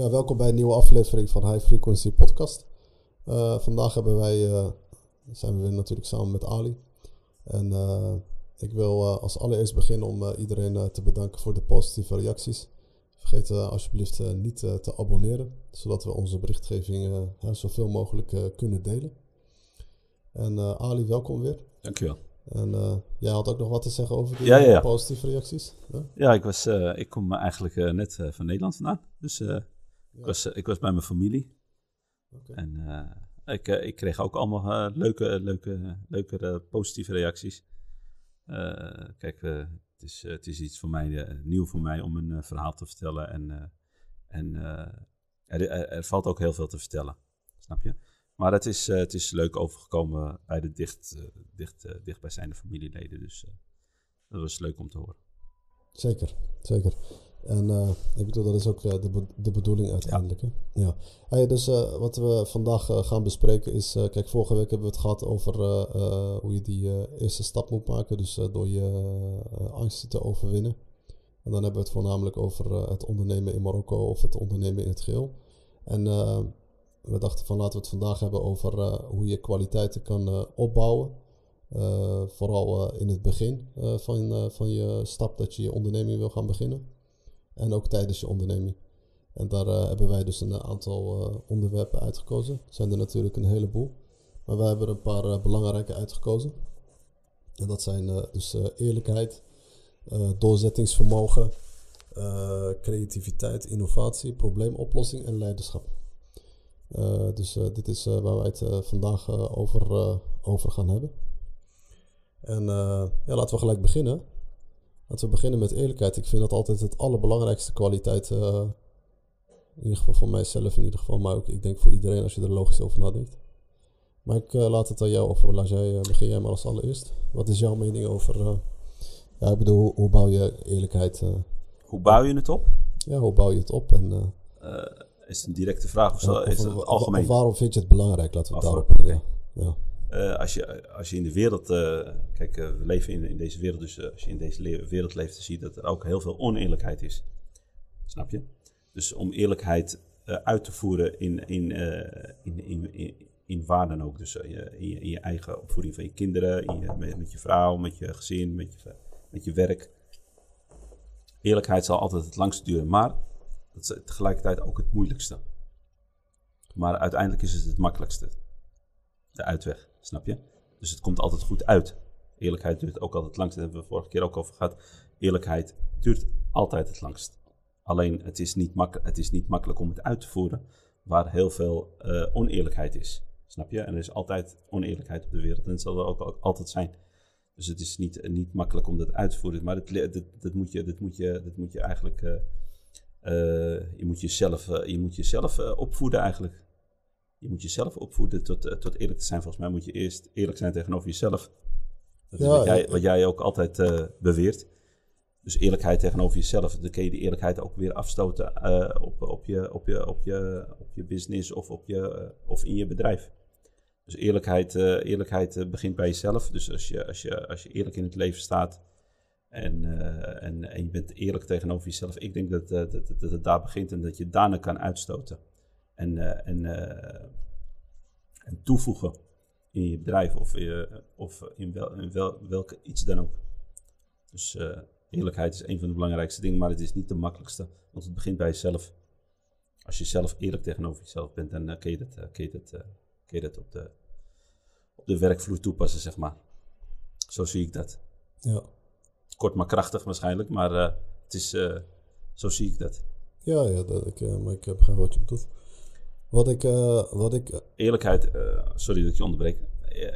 Ja, welkom bij een nieuwe aflevering van High Frequency Podcast. Uh, vandaag hebben wij, uh, zijn we weer natuurlijk samen met Ali. En uh, ik wil als allereerst beginnen om iedereen te bedanken voor de positieve reacties. Vergeet alsjeblieft niet te abonneren, zodat we onze berichtgeving zoveel mogelijk kunnen delen. En Ali, welkom weer. Dankjewel. En uh, jij had ook nog wat te zeggen over die ja, ja, ja. positieve reacties? Ja, ik, was, uh, ik kom eigenlijk uh, net van Nederland vandaan. Dus ik, was, ik was bij mijn familie. Okay. En ik, ik kreeg ook allemaal leuke, leuke, leuke positieve reacties. kijk, het, is, het is iets voor mij, nieuw voor mij om een verhaal te vertellen. En, en er, er valt ook heel veel te vertellen. Snap je? Maar het is, het is leuk overgekomen bij de dicht, dicht, dichtbijzijnde familieleden. Dus dat was leuk om te horen. Zeker, zeker. En ik bedoel, dat is ook de, be de bedoeling uiteindelijk. Ja. Hè? ja. Hey, dus wat we vandaag gaan bespreken is... kijk, vorige week hebben we het gehad over hoe je die eerste stap moet maken. Dus door je angsten te overwinnen. En dan hebben we het voornamelijk over het ondernemen in Marokko of het ondernemen in het geheel. En we dachten van laten we het vandaag hebben over hoe je kwaliteiten kan opbouwen. Vooral in het begin van, van je stap dat je je onderneming wil gaan beginnen. En ook tijdens je onderneming. En daar hebben wij dus een aantal onderwerpen uitgekozen. Er zijn er natuurlijk een heleboel. Maar wij hebben er een paar belangrijke uitgekozen. En dat zijn dus eerlijkheid, doorzettingsvermogen, creativiteit, innovatie, probleemoplossing en leiderschap. Dus dit is waar wij het vandaag over, over gaan hebben. En ja, laten we gelijk beginnen. Laten we beginnen met eerlijkheid. Ik vind dat altijd het allerbelangrijkste kwaliteit. in ieder geval voor mijzelf, in ieder geval. Maar ook, ik denk voor iedereen als je er logisch over nadenkt. Maar ik laat het aan jou over. Laat jij, begin jij maar als allereerst. Wat is jouw mening over... ja, ik bedoel, hoe, hoe bouw je eerlijkheid... hoe bouw je het op? Ja, hoe bouw je het op? En is het een directe vraag of, is het algemeen? waarom vind je het belangrijk? Laten we het daarop... Okay. Ja. Uh, als, je, als je in de wereld... Uh, kijk, uh, we leven in, in deze wereld, dus als je in deze wereld leeft... dan zie je dat er ook heel veel oneerlijkheid is. Snap je? Dus om eerlijkheid uit te voeren in, in, in, in, in, in waar dan ook. Dus in je, in, je, eigen opvoeding van je kinderen, met, met, je vrouw, met je gezin, met je, met je werk. Eerlijkheid zal altijd het langst duren, maar dat is tegelijkertijd ook het moeilijkste. Maar uiteindelijk is het het makkelijkste. De uitweg, snap je? Dus het komt altijd goed uit. Eerlijkheid duurt ook altijd langst. Daar hebben we vorige keer ook over gehad. Eerlijkheid duurt altijd het langst. Alleen het is niet, het is niet makkelijk om het uit te voeren waar heel veel uh, oneerlijkheid is. Snap je? En er is altijd oneerlijkheid op de wereld en het zal er ook, altijd zijn. Dus het is niet, niet makkelijk om dat uit te voeren. Maar dat, dat, dat, moet, je, dat, moet, je, dat moet je eigenlijk uh, uh, je moet jezelf, je moet jezelf opvoeden eigenlijk. Je moet jezelf opvoeden tot, tot eerlijk te zijn. Volgens mij moet je eerst eerlijk zijn tegenover jezelf. Dat is ja, wat, jij, wat jij ook altijd beweert. Dus eerlijkheid tegenover jezelf. Dan kun je die eerlijkheid ook weer afstoten op, op, je, op, je, op, je, op je business of, op je, of in je bedrijf. Dus eerlijkheid, eerlijkheid begint bij jezelf. Dus als je, als, je, als je eerlijk in het leven staat, en, en, en, je bent eerlijk tegenover jezelf. Ik denk dat, dat, dat, dat, het daar begint en dat je daarna kan uitstoten. En, uh, en, en toevoegen in je bedrijf of, of in, wel, in wel, welke iets dan ook. Dus eerlijkheid is een van de belangrijkste dingen, maar het is niet de makkelijkste. Want het begint bij jezelf. Als je zelf eerlijk tegenover jezelf bent, dan kun je dat, kun je dat, kun je dat op, de, op de werkvloer toepassen, zeg maar. Zo zie ik dat. Ja kort maar krachtig waarschijnlijk, maar uh, het is, uh, zo zie ik dat. Ja, ja dat, ik, uh, maar ik heb geen wat je bedoelt. Wat ik... wat ik eerlijkheid, sorry dat ik je onderbreek.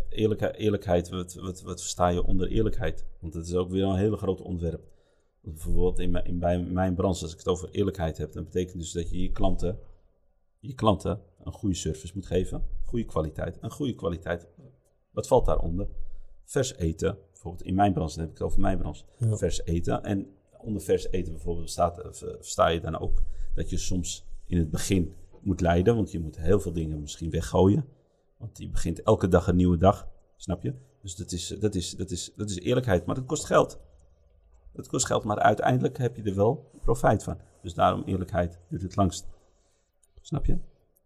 Eerlijkheid, eerlijkheid wat, wat, wat versta je onder eerlijkheid? Want het is ook weer een hele groot onderwerp. Bijvoorbeeld in mijn, in, bij mijn branche, als ik het over eerlijkheid heb, dan betekent dus dat je je klanten, je klanten een goede service moet geven, goede kwaliteit. Een goede kwaliteit, wat valt daaronder? Vers eten, bijvoorbeeld in mijn branche, dan heb ik het over mijn branche, vers eten. En onder vers eten bijvoorbeeld staat, eh, versta je dan ook dat je soms in het begin moet leiden, want je moet heel veel dingen misschien weggooien. Want je begint elke dag een nieuwe dag, snap je? Dus dat is, dat is, dat is, dat is eerlijkheid, maar dat kost geld. Dat kost geld, maar uiteindelijk heb je er wel profijt van. Dus daarom eerlijkheid duurt het langst. Snap je?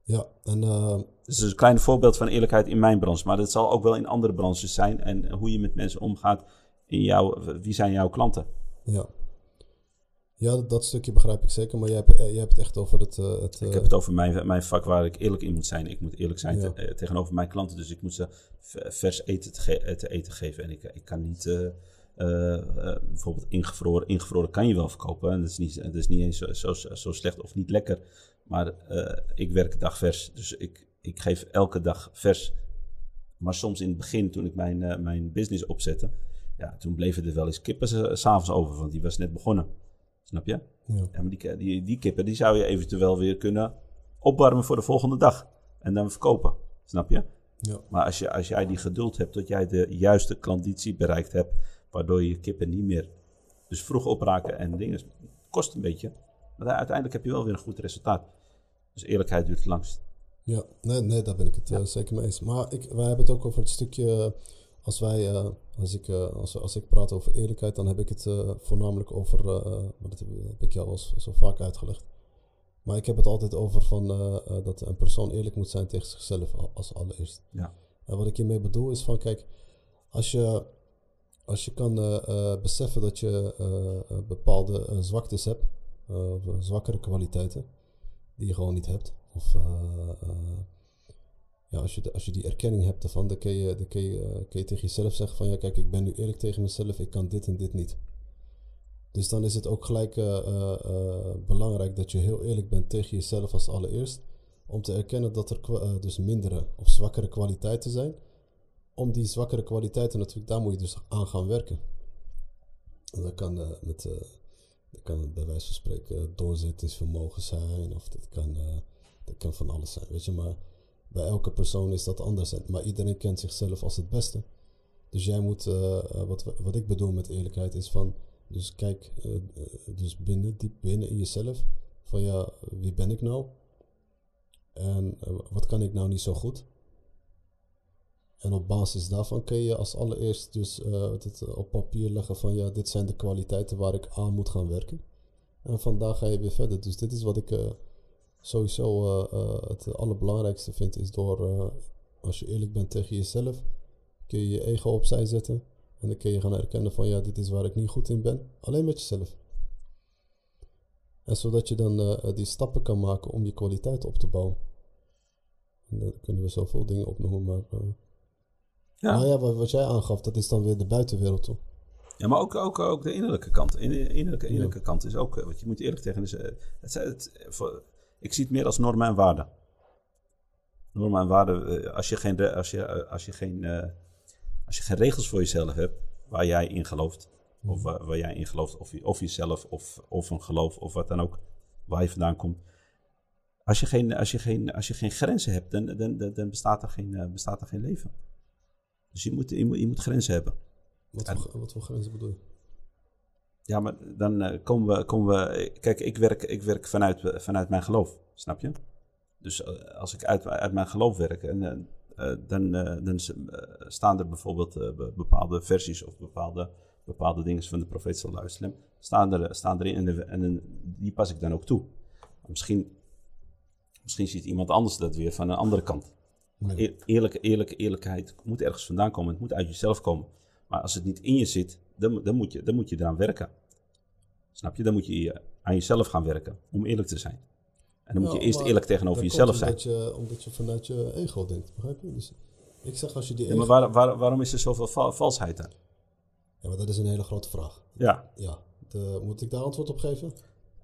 Ja, en uh, Dus is een klein voorbeeld van eerlijkheid in mijn branche. Maar dat zal ook wel in andere branches zijn. En hoe je met mensen omgaat. In jouw, wie zijn jouw klanten? ja. Ja, dat, stukje begrijp ik zeker. Maar jij hebt, eh, jij hebt het echt over het... eh, het Ik eh, heb het over mijn, mijn vak waar ik eerlijk in moet zijn. Ik moet eerlijk zijn Ja. te- tegenover mijn klanten. Dus ik moet ze vers eten te, ge- te eten geven. En ik, ik kan niet bijvoorbeeld ingevroren. Ingevroren kan je wel verkopen. En dat is niet, dat is niet eens zo, zo, zo slecht of niet lekker. Maar ik werk dagvers. Dus ik, ik geef elke dag vers. Maar soms in het begin, toen ik mijn, mijn business opzette... Ja, toen bleven er wel eens kippen s- s'avonds over. Want die was net begonnen. Snap je? ja. Ja, maar die, die, die kippen die zou je eventueel weer kunnen opwarmen voor de volgende dag. En dan verkopen. Snap je? Ja. Maar als, je, als jij die geduld hebt tot jij de juiste klanditie bereikt hebt, waardoor je kippen niet meer dus vroeg opraken en dingen, kost een beetje. Maar uiteindelijk heb je wel weer een goed resultaat. Dus eerlijkheid duurt het langst. Ja, nee, nee, daar ben ik het eh, zeker mee eens. Maar ik, wij hebben het ook over het stukje. Als wij, eh, als ik, eh, als, als ik praat over eerlijkheid, dan heb ik het eh, voornamelijk over. maar dat heb, ik jou al zo- vaak uitgelegd. Maar ik heb het altijd over van dat een persoon eerlijk moet zijn tegen zichzelf al- als allereerst. Ja. En wat ik hiermee bedoel is van, kijk, als je, als je kan beseffen dat je bepaalde zwaktes hebt, of, zwakkere kwaliteiten, die je gewoon niet hebt, of ja, als, je als je die erkenning hebt ervan, dan kun je, dan kun je, eh, kun je tegen jezelf zeggen van, ja kijk, ik ben nu eerlijk tegen mezelf, ik kan dit en dit niet. Dus dan is het ook gelijk eh, eh, belangrijk dat je heel eerlijk bent tegen jezelf als allereerst. Om te erkennen dat er dus mindere of zwakkere kwaliteiten zijn. Om die zwakkere kwaliteiten natuurlijk, daar moet je dus aan gaan werken. En dat kan, met, dat kan bij wijze van spreken doorzettingsvermogen zijn. Of dat kan, dat kan van alles zijn, weet je. Maar bij elke persoon is dat anders. Maar iedereen kent zichzelf als het beste. Dus jij moet, eh, eh, wat, wat ik bedoel met eerlijkheid is van, dus kijk, eh, dus binnen, diep binnen in jezelf, van ja, wie ben ik nou? En wat kan ik nou niet zo goed? En op basis daarvan kun je als allereerst dus het op papier leggen van ja, dit zijn de kwaliteiten waar ik aan moet gaan werken. En vandaag ga je weer verder. Dus dit is wat ik sowieso eh, eh, het allerbelangrijkste vind, is door, eh, als je eerlijk bent tegen jezelf, kun je je ego opzij zetten. En dan kun je gaan erkennen van ja, dit is waar ik niet goed in ben. Alleen met jezelf. En zodat je dan die stappen kan maken om je kwaliteit op te bouwen. En daar kunnen we zoveel dingen opnoemen, maar... eh, Ja. Nou ja, wat, wat jij aangaf, dat is dan weer de buitenwereld toe. Ja, maar ook, ook, ook de innerlijke kant. In de innerlijke, innerlijke kant is ook, want je moet eerlijk tegen is, eh, het, zijn- het, voor- Ik zie het meer als normen en waarden. Normen en waarden, eh, als je geen, als je, eh, als je geen, eh, als je geen regels voor jezelf hebt, waar jij in gelooft, of waar, waar jij in gelooft, of, je- of jezelf, of, of een geloof, of wat dan ook, waar je vandaan komt. Als je geen, als je geen, als je geen grenzen hebt, dan, dan, dan, dan bestaat, er geen, bestaat er geen leven. Dus je moet, je moet, je moet grenzen hebben. Wat, voor, wat voor grenzen bedoel je? Ja, maar dan eh, komen, we, komen we... Kijk, ik werk, ik werk vanuit, eh, vanuit mijn geloof, snap je? Dus eh, als ik uit, uit mijn geloof werk, en, dan, dan staan er bijvoorbeeld be- bepaalde versies of bepaalde, bepaalde dingen van de profeet sallallahu alaihi wasallam, staan, er, staan erin en, de- en die pas ik dan ook toe. Misschien, misschien ziet iemand anders dat weer van een andere kant. Nee. Eer- Eerlijke, eerlijke, eerlijkheid moet ergens vandaan komen. Het moet uit jezelf komen. Maar als het niet in je zit, dan, moet- dan, moet, je, dan moet je eraan werken. Snap je? Dan moet je aan jezelf gaan werken om eerlijk te zijn. En dan moet je eerst eerlijk tegenover jezelf zijn. omdat Je, omdat je vanuit je ego denkt, begrijp je? Dus ik zeg als je die Ja, maar waar, waar- waarom is er zoveel va- valsheid dan? Ja, maar dat is een hele grote vraag. Ja, Ja, de- moet ik daar antwoord op geven?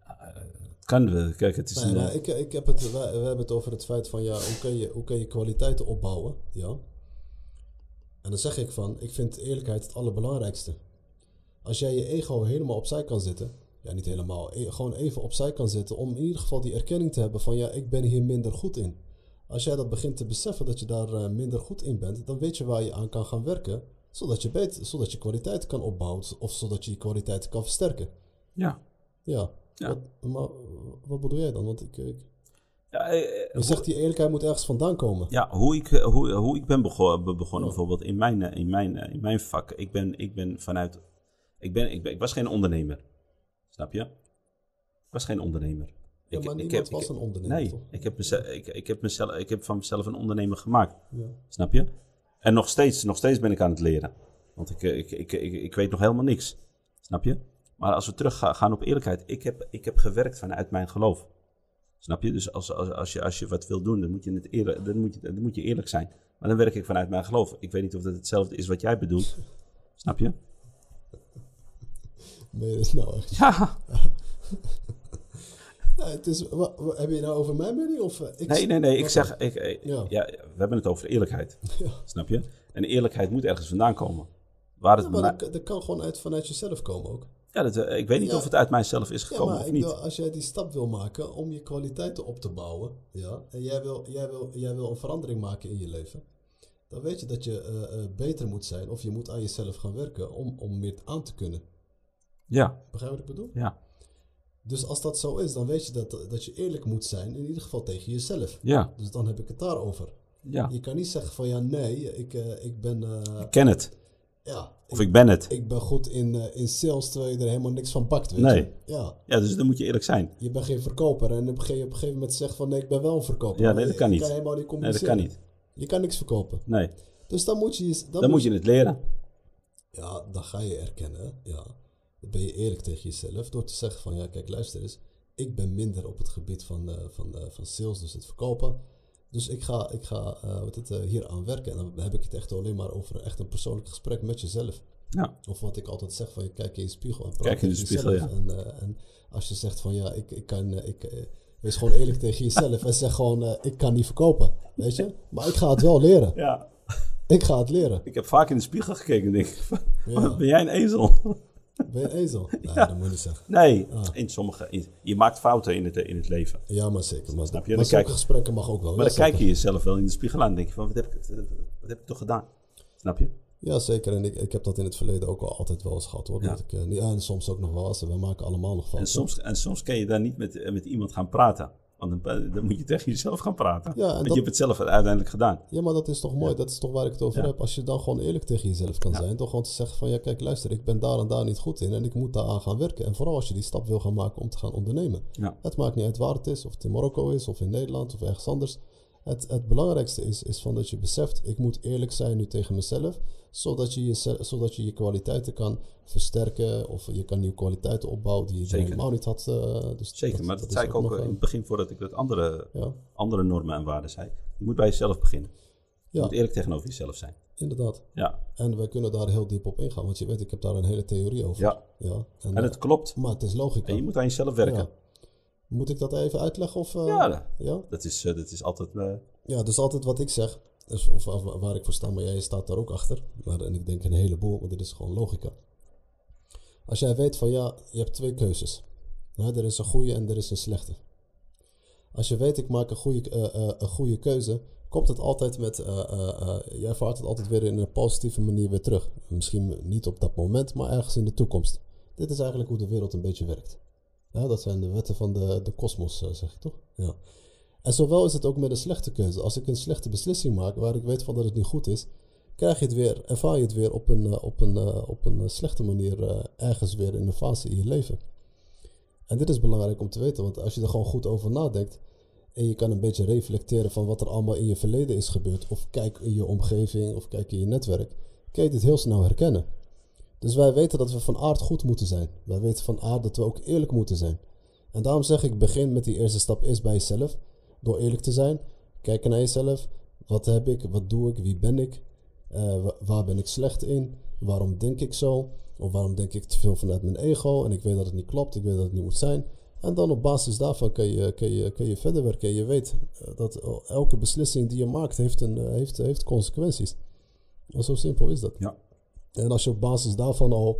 het kan we. Kijk, het is Nee, een, nou, ik, ik heb het, we hebben het over het feit van, ja, hoe kun je, hoe kun je kwaliteiten opbouwen? Ja. En dan zeg ik van, ik vind eerlijkheid het allerbelangrijkste. Als jij je ego helemaal opzij kan zetten, ja, niet helemaal, e- gewoon even opzij kan zetten, om in ieder geval die erkenning te hebben van, ja, ik ben hier minder goed in. Als jij dat begint te beseffen dat je daar eh, minder goed in bent, dan weet je waar je aan kan gaan werken, zodat je, beter, zodat je kwaliteit kan opbouwen, of zodat je je kwaliteit kan versterken. ja. Ja. Ja. Wat, maar wat bedoel jij dan? Want ik, ik, Ja, eh, eh, je zegt die eerlijkheid moet ergens vandaan komen. Ja, hoe ik, eh, hoe, hoe ik ben bego- be- begonnen, bijvoorbeeld in mijn, in mijn, in mijn vak. Ik ben, ik ben vanuit. Ik, ben, ik, ben, ik was geen ondernemer. Snap je? Ik was geen ondernemer. Ik Ja, Ik- maar ik niemand heb- was ik- een ondernemer, Nee, toch? ik heb, mezelf, ik, ik, heb mezelf, ik heb van mezelf een ondernemer gemaakt. Ja. Snap je? En nog steeds, nog steeds ben ik aan het leren. Want ik, ik, ik, ik, ik weet nog helemaal niks. Snap je? Maar als we terug ga- gaan op eerlijkheid. Ik heb, ik heb gewerkt vanuit mijn geloof. Snap je? Dus als, als, als, je, als je wat wil doen, dan moet, je het eerlijk, dan, moet je, dan moet je eerlijk zijn. Maar dan werk ik vanuit mijn geloof. Ik weet niet of dat hetzelfde is wat jij bedoelt. Snap je? Ben je nou echt? Ja. Ja, het is, wa- wa- heb je nou over mijn mening? Of, eh, ik, Nee, nee, nee. Ik Wat zeg, ik, ik- Ja. ja. we hebben het over eerlijkheid. Ja. Snap je? En eerlijkheid moet ergens vandaan komen. Waar het Ja, maar dat, dat kan gewoon uit, vanuit jezelf komen ook. Ja, dat, eh, ik weet niet Ja. of het uit mijzelf is gekomen of niet. wil, als jij die stap wil maken om je kwaliteiten op te bouwen, ja, en jij wil, jij, wil, jij wil een verandering maken in je leven, dan weet je dat je eh, eh, beter moet zijn of je moet aan jezelf gaan werken om, om meer aan te kunnen. Ja, Begrijp je wat ik bedoel? ja, Dus als dat zo is, dan weet je dat, dat je eerlijk moet zijn, in ieder geval tegen jezelf. ja, Dus dan heb ik het daarover. ja. Je kan niet zeggen van ja, nee, ik, ik ben, Ik ken het. Ja, Of ik ben het. ik ben goed in, eh, in sales terwijl je er helemaal niks van pakt, weet Nee. je. Ja, Ja, dus dan moet je eerlijk zijn. je bent geen verkoper en op een gegeven op een gegeven moment zegt van nee, ik ben wel een verkoper. Ja, nee, dat je- kan je niet. kan helemaal niet Nee, dat kan niet. Je kan niks verkopen. Nee, Dus dan moet je, dan dan moet je het leren. Ja, dan ga je erkennen, ja. Dan ben je eerlijk tegen jezelf door te zeggen van ja, kijk, luister eens. Ik ben minder op het gebied van, eh, van, eh, van sales, dus het verkopen. Dus ik ga, ik ga eh, wat het, eh, hier aan werken. En dan heb ik het echt alleen maar over echt een persoonlijk gesprek met jezelf. Ja, Of wat ik altijd zeg van je kijk in je spiegel en praat Kijk in de spiegel, jezelf. En, eh, en als je zegt van ja, ik, ik kan, ik, wees gewoon eerlijk tegen jezelf en zeg gewoon ik kan niet verkopen, weet je. Maar ik ga het wel leren. ja. Ik ga het leren. Ik heb vaak in de spiegel gekeken en denk ik, Ja. ben jij een ezel? Ben je ezel? Nee, dat moet je niet zeggen. Nee, Ah. in sommige, in- je maakt fouten in het, in het leven. Ja, maar zeker. Maar, Snap je? maar kijk- gesprekken mag ook wel. Maar ja, dan kijk je jezelf wel in de spiegel aan en denk je van, wat heb ik, wat heb ik toch gedaan? Snap je? Ja, zeker. En ik, ik heb dat in het verleden ook al altijd wel eens gehad hoor. Ja. Dat ik, eh, en soms ook nog wel eens. en We maken allemaal nog En fouten. soms, en soms kan je daar niet met, met iemand gaan praten. Want dan, dan moet je tegen jezelf gaan praten. Ja, en Want dat- je hebt het zelf uiteindelijk gedaan. Ja, maar dat is toch mooi. Dat is toch waar ik het over Ja. heb. Als je dan gewoon eerlijk tegen jezelf kan zijn. Toch gewoon te zeggen van ja, kijk, luister, ik ben daar en daar niet goed in. En ik moet daaraan gaan werken. En vooral als je die stap wil gaan maken om te gaan ondernemen. Ja. Het maakt niet uit waar het is. Of het in Marokko is, of in Nederland, of ergens anders. Het, het belangrijkste is, is van dat je beseft, ik moet eerlijk zijn nu tegen mezelf. Zodat je je, zodat je, je kwaliteiten kan versterken. Of je kan nieuwe kwaliteiten opbouwen die je Zeker. helemaal niet had. eh, dus Zeker, maar dat, is zei ik ook eh, eh, in het begin voordat ik dat andere, Ja, andere normen en waarden zei. Je moet bij jezelf beginnen. Je Ja. moet eerlijk tegenover jezelf zijn. inderdaad. Ja, En wij kunnen daar heel diep op ingaan. Want je weet, ik heb daar een hele theorie over. ja. Ja, en, en het klopt. maar het is logica. En je moet aan jezelf werken. Ja. Moet ik dat even uitleggen? Of, eh, Ja, dat- ja? dat is, eh, dat is altijd... eh, Ja, dus altijd wat ik zeg, is, of, of waar ik voor sta, maar jij staat daar ook achter. Maar, en ik denk een heleboel, want dit is gewoon logica. Als jij weet van ja, je hebt twee keuzes. Er is een goede en er is een slechte. Als je weet, ik maak een goede, eh, eh, een goede keuze, komt het altijd met, eh, eh, jij ervaart het altijd weer in een positieve manier weer terug. Misschien niet op dat moment, maar ergens in de toekomst. Dit is eigenlijk hoe de wereld een beetje werkt. Dat zijn de wetten van de, kosmos, zeg ik toch? Ja. En zowel is het ook met een slechte keuze. Als ik een slechte beslissing maak waar ik weet van dat het niet goed is, krijg je het weer, ervaar je het weer op een, eh, op een, eh, op een eh, slechte manier ergens weer in een fase in je leven. En dit is belangrijk om te weten, want als je er gewoon goed over nadenkt en je kan een beetje reflecteren van wat er allemaal in je verleden is gebeurd, of kijk in je omgeving of kijk in je netwerk, kan je dit heel snel herkennen. Dus wij weten dat we van aard goed moeten zijn. Wij weten van aard dat we ook eerlijk moeten zijn. En daarom zeg ik, begin met die eerste stap eerst bij jezelf. Door eerlijk te zijn. Kijken naar jezelf. Wat heb ik? Wat doe ik? Wie ben ik? Eh, wa- waar ben ik slecht in? Waarom denk ik zo? Of waarom denk ik te veel vanuit mijn ego? En ik weet dat het niet klopt. Ik weet dat het niet moet zijn. En dan op basis daarvan kun je, kun je, kun je verder werken. En je weet eh, dat elke beslissing die je maakt heeft, een, eh, heeft, heeft consequenties. En zo simpel is dat. ja. En als je op basis daarvan al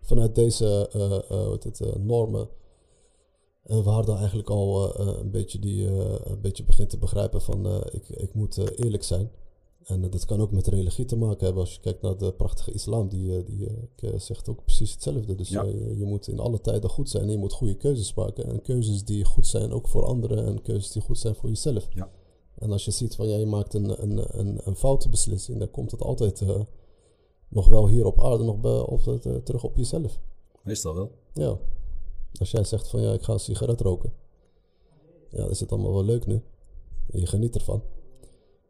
vanuit deze hoe heet het, normen en waarden eigenlijk al eh, eh, een, beetje die, eh, een beetje begint te begrijpen van ik, ik moet eerlijk zijn. En dat kan ook met religie te maken hebben. Als je kijkt naar de prachtige islam, die, die zegt ook precies hetzelfde. Dus Ja. je, je moet in alle tijden goed zijn en je moet goede keuzes maken. En keuzes die goed zijn ook voor anderen en keuzes die goed zijn voor jezelf. Ja. En als je ziet van ja, je maakt een, een, een, een foute beslissing, dan komt het altijd nog wel hier op aarde nog bij, of terug op jezelf. Meestal wel. Ja. Als jij zegt van ja, ik ga een sigaret roken. Ja, dat is het allemaal wel leuk nu. En je geniet ervan.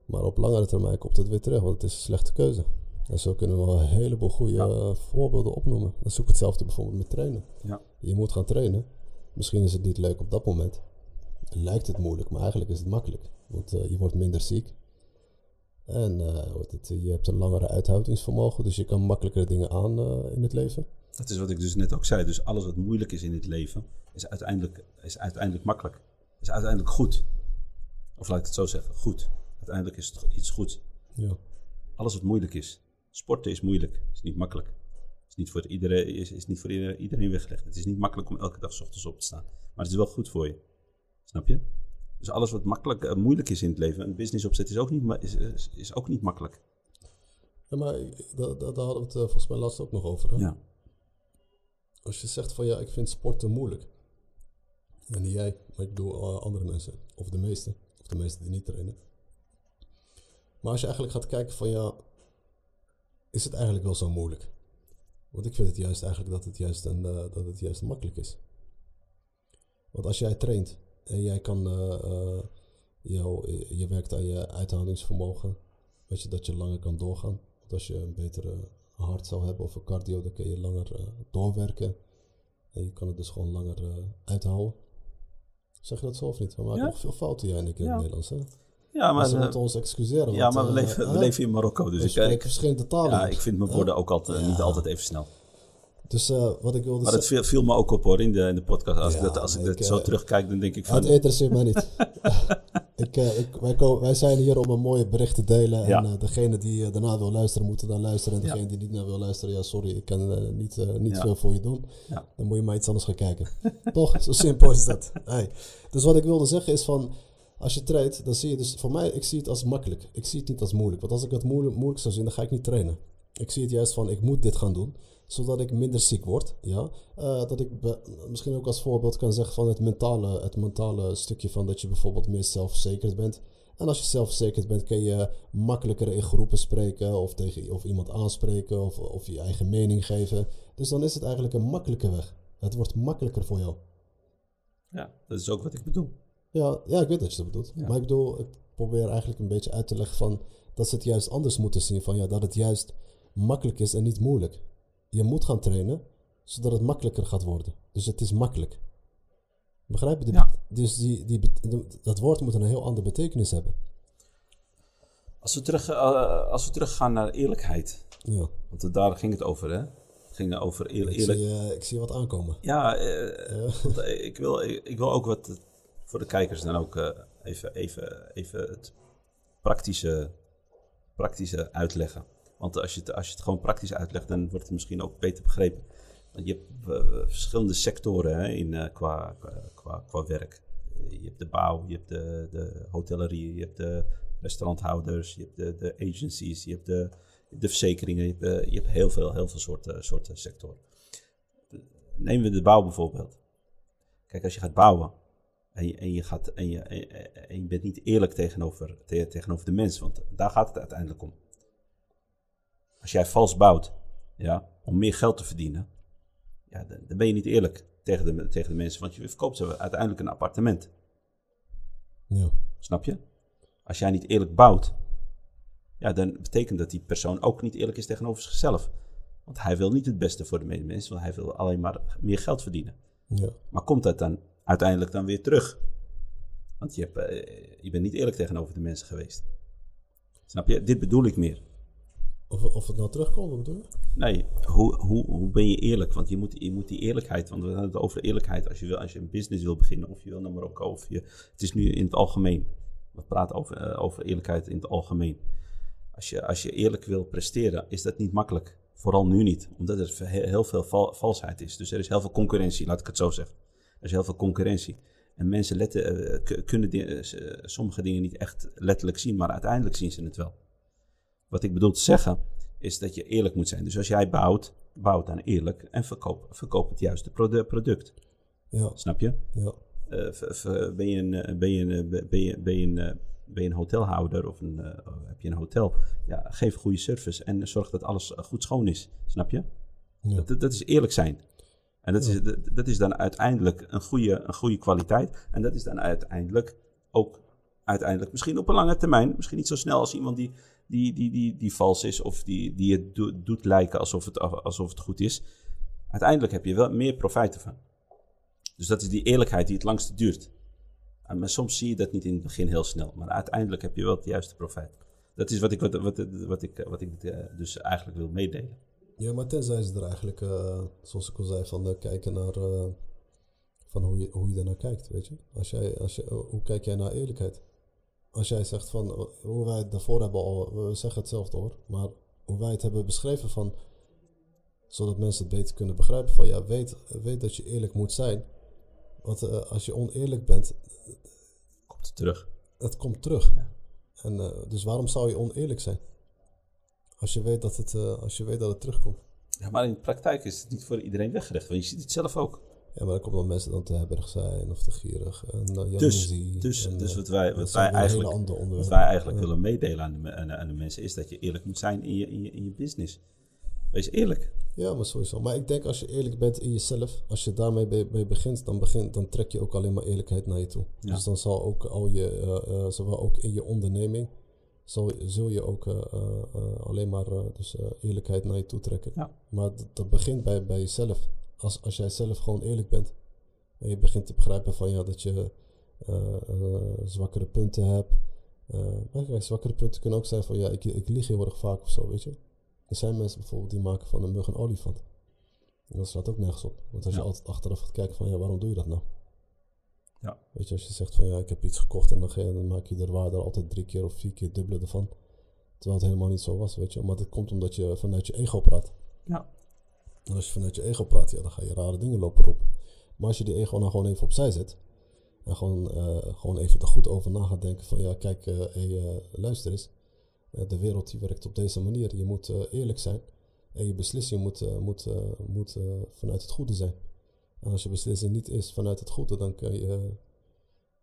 Maar op langere termijn komt het weer terug, want het is een slechte keuze. En zo kunnen we wel een heleboel goede eh, voorbeelden opnoemen. Dat is ook hetzelfde bijvoorbeeld met trainen. Ja. Je moet gaan trainen. Misschien is het niet leuk op dat moment. Lijkt het moeilijk, maar eigenlijk is het makkelijk. Want eh, je wordt minder ziek. En eh, je hebt een langere uithoudingsvermogen, dus je kan makkelijker dingen aan in het leven. Dat is wat ik dus net ook zei. Dus alles wat moeilijk is in het leven, is uiteindelijk, is uiteindelijk makkelijk. Is uiteindelijk goed. Of laat ik het zo zeggen, goed. Uiteindelijk is het iets goed. Ja. Alles wat moeilijk is. Sporten is moeilijk, is niet makkelijk. Is niet voor iedereen, is, is niet voor iedereen, weggelegd. Het is niet makkelijk om elke dag 's ochtends op te staan. Maar het is wel goed voor je. Snap je? Dus alles wat makkelijk, eh, moeilijk is in het leven, een business opzet is ook niet, is, is, is ook niet makkelijk. Ja, maar da- daar hadden we het eh, volgens mij laatst ook nog over. Hè? Ja. Als je zegt van ja, ik vind sporten moeilijk. En niet jij, maar ik bedoel eh, andere mensen. Of de meesten. Of de meesten die niet trainen. Maar als je eigenlijk gaat kijken van ja, is het eigenlijk wel zo moeilijk? Want ik vind het juist eigenlijk dat het juist, een, eh, dat het juist makkelijk is. Want als jij traint en jij kan, eh, jou, je werkt aan je uithoudingsvermogen, weet je dat je langer kan doorgaan. Want als je een betere hart zou hebben of een cardio, dan kun je langer eh, doorwerken. En je kan het dus gewoon langer eh, uithouden. Zeg je dat zo of niet? We maken Ja. nog veel fouten, jij en ik in Ja. het Nederlands. Hè? Ja, Maar ze eh, moeten ons excuseren. ja, want, maar we leven, we in Marokko. Dus we ik, ik, verschillende talen. ja, ik vind mijn woorden ook altijd, niet altijd even snel. Dus eh, wat ik wilde Maar het viel, viel me ook op hoor in de, in de podcast. Als Ja, ik dat, als ik dat zo eh, terugkijk, dan denk ik Het van... interesseert mij niet. ik, eh, ik, wij, wij zijn hier om een mooie bericht te delen. Ja. En eh, degene die daarna wil luisteren, moeten dan luisteren. En Ja. degene die niet naar wil luisteren, ja, sorry, ik kan niet, niet Ja. veel voor je doen. Ja. Dan moet je maar iets anders gaan kijken. Toch? Zo simpel is dat. Hey. Dus wat ik wilde zeggen is van, als je traint, dan zie je dus, voor mij, ik zie het als makkelijk. Ik zie het niet als moeilijk. Want als ik het moeilijk, moeilijk zou zien, dan ga ik niet trainen. Ik zie het juist van, ik moet dit gaan doen, zodat ik minder ziek word. Ja? Eh, dat ik be- misschien ook als voorbeeld kan zeggen van het mentale, het mentale stukje van dat je bijvoorbeeld meer zelfverzekerd bent. En als je zelfverzekerd bent, kun je makkelijker in groepen spreken of tegen of iemand aanspreken of, of je eigen mening geven. Dus dan is het eigenlijk een makkelijke weg. Het wordt makkelijker voor jou. Ja, dat is ook wat ik bedoel. Ja, ja ik weet dat je dat bedoelt. Ja. Maar ik bedoel, ik probeer eigenlijk een beetje uit te leggen van dat ze het juist anders moeten zien. Van ja, dat het juist makkelijk is en niet moeilijk. Je moet gaan trainen, zodat het makkelijker gaat worden. Dus het is makkelijk. Begrijp je? Ja. Dus die, die, dat woord moet een heel andere betekenis hebben. Als we, terug, eh, als we teruggaan naar eerlijkheid. Ja. Want daar ging het over, hè? Het ging over eer- Ik, eerlijk... zie, eh, ik zie wat aankomen. Ja, eh, ik, wil, ik, ik wil ook wat voor de kijkers dan ook eh, even, even, even het praktische, praktische uitleggen. Want als je, het, als je het gewoon praktisch uitlegt, dan wordt het misschien ook beter begrepen. Want je hebt eh, verschillende sectoren hè, in, eh, qua, qua, qua, werk. Eh, Je hebt de bouw, je hebt de, de hotellerie, je hebt de restauranthouders, je hebt de, de agencies, je hebt de, de verzekeringen. Je hebt, je hebt heel veel, heel veel soorten, soorten sectoren. Nemen we de bouw bijvoorbeeld. Kijk, als je gaat bouwen en je, en je, gaat, en je, en, je bent niet eerlijk tegenover, te- tegenover de mens, want daar gaat het uiteindelijk om. Als jij vals bouwt ja, om meer geld te verdienen, ja, dan, dan ben je niet eerlijk tegen de, tegen de mensen, want je verkoopt ze uiteindelijk een appartement. Ja. Snap je? Als jij niet eerlijk bouwt, ja, dan betekent dat die persoon ook niet eerlijk is tegenover zichzelf. Want hij wil niet het beste voor de mensen, want hij wil alleen maar meer geld verdienen. Ja. Maar komt dat dan uiteindelijk dan weer terug? Want je, hebt, eh, je bent niet eerlijk tegenover de mensen geweest. Snap je? Dit bedoel ik meer. Of, het nou terugkomt, je? Nee, hoe, hoe, hoe ben je eerlijk? Want je moet, je moet die eerlijkheid, want we hadden het over eerlijkheid. Als je, wil, als je een business wil beginnen, of je wil naar Marokko, of je, het is nu in het algemeen. We praten over, eh, over eerlijkheid in het algemeen. Als je, als je eerlijk wil presteren, is dat niet makkelijk. Vooral nu niet, omdat er heel, veel val- valsheid is. Dus er is heel veel concurrentie, laat ik het zo zeggen. Er is heel veel concurrentie. En mensen letten, eh, kunnen eh, sommige dingen niet echt letterlijk zien, maar uiteindelijk zien ze het wel. Wat ik bedoel te zeggen, is dat je eerlijk moet zijn. Dus als jij bouwt, bouw dan eerlijk en verkoop, verkoop het juiste produ- product. Ja. Snap je? Ja. Ben, je een, ben, je een, ben, je, ben, je een, ben je een hotelhouder of een, eh, heb je een hotel? Ja, geef goede service en zorg dat alles eh, goed schoon is. Snap je? Ja. Dat, dat is eerlijk zijn. En dat, is, dat, dat is dan uiteindelijk een goede, een goede kwaliteit. En dat is dan uiteindelijk ook uiteindelijk misschien op een lange termijn, misschien niet zo snel als iemand die, die, die, die, die vals is of die, die het do- doet lijken alsof het, alsof het goed is. Uiteindelijk heb je wel meer profijt ervan. Dus dat is die eerlijkheid die het langste duurt. En maar soms zie je dat niet in het begin heel snel, maar uiteindelijk heb je wel het juiste profijt. Dat is wat ik, wat, wat, wat ik, wat ik eh, dus eigenlijk wil meedelen. Ja, maar tenzij ze er eigenlijk, eh, zoals ik al zei, van eh, kijken naar van hoe je, hoe je ernaar kijkt, weet je. Als jij, als je, hoe kijk jij naar eerlijkheid? Als jij zegt van, eh, hoe wij het daarvoor hebben al, we zeggen hetzelfde hoor, maar hoe wij het hebben beschreven van, zodat mensen het beter kunnen begrijpen van, ja, weet, weet dat je eerlijk moet zijn. Want eh, als je oneerlijk bent, Komt het terug. het komt terug. Ja. En, eh, dus waarom zou je oneerlijk zijn? Als je weet dat het, eh, als je weet dat het terugkomt. Ja, maar in de praktijk is het niet voor iedereen weggelegd, want je ziet het zelf ook. Ja, maar dan komt dan mensen dan te hebberig zijn of te gierig. En, uh, Dus, dus, en, dus eh, wat wij, wat wij eigenlijk, wat wij eigenlijk willen meedelen aan de, aan, de, aan de mensen is dat je eerlijk moet zijn in je, in je, in je business. Wees eerlijk. Ja, maar sowieso. Maar ik denk als je eerlijk bent in jezelf, als je daarmee be- mee begint, dan, begint, dan trek je ook alleen maar eerlijkheid naar je toe. Ja. Dus dan zal ook al je, eh, eh, zowel ook in je onderneming, zal, zul je ook eh, eh, eh, alleen maar eh, dus, eh, eerlijkheid naar je toe trekken. Ja. Maar dat, dat begint bij, bij jezelf. Als, als jij zelf gewoon eerlijk bent en je begint te begrijpen van ja, dat je eh, eh, zwakkere punten hebt. Eh, maar kijk, zwakkere punten kunnen ook zijn van ja, ik, ik lieg heel erg vaak of zo, weet je. Er zijn mensen bijvoorbeeld die maken van een mug een olifant. En dat slaat ook nergens op. Want als je altijd achteraf gaat kijken van ja, waarom doe je dat nou? Ja. Weet je, als je zegt van ja, ik heb iets gekocht en dan, ga je, dan maak je de waarde altijd drie keer of vier keer dubbele ervan. Terwijl het helemaal niet zo was, weet je. Maar dat komt omdat je vanuit je ego praat. Ja. En als je vanuit je ego praat, ja, dan ga je rare dingen lopen roepen. Maar als je die ego nou gewoon even opzij zet. En gewoon, eh, gewoon even er goed over na gaat denken van ja, kijk, eh, eh, luister eens. De wereld die werkt op deze manier. Je moet eerlijk zijn. En je beslissing moet, moet, moet vanuit het goede zijn. En als je beslissing niet is vanuit het goede, dan kan je,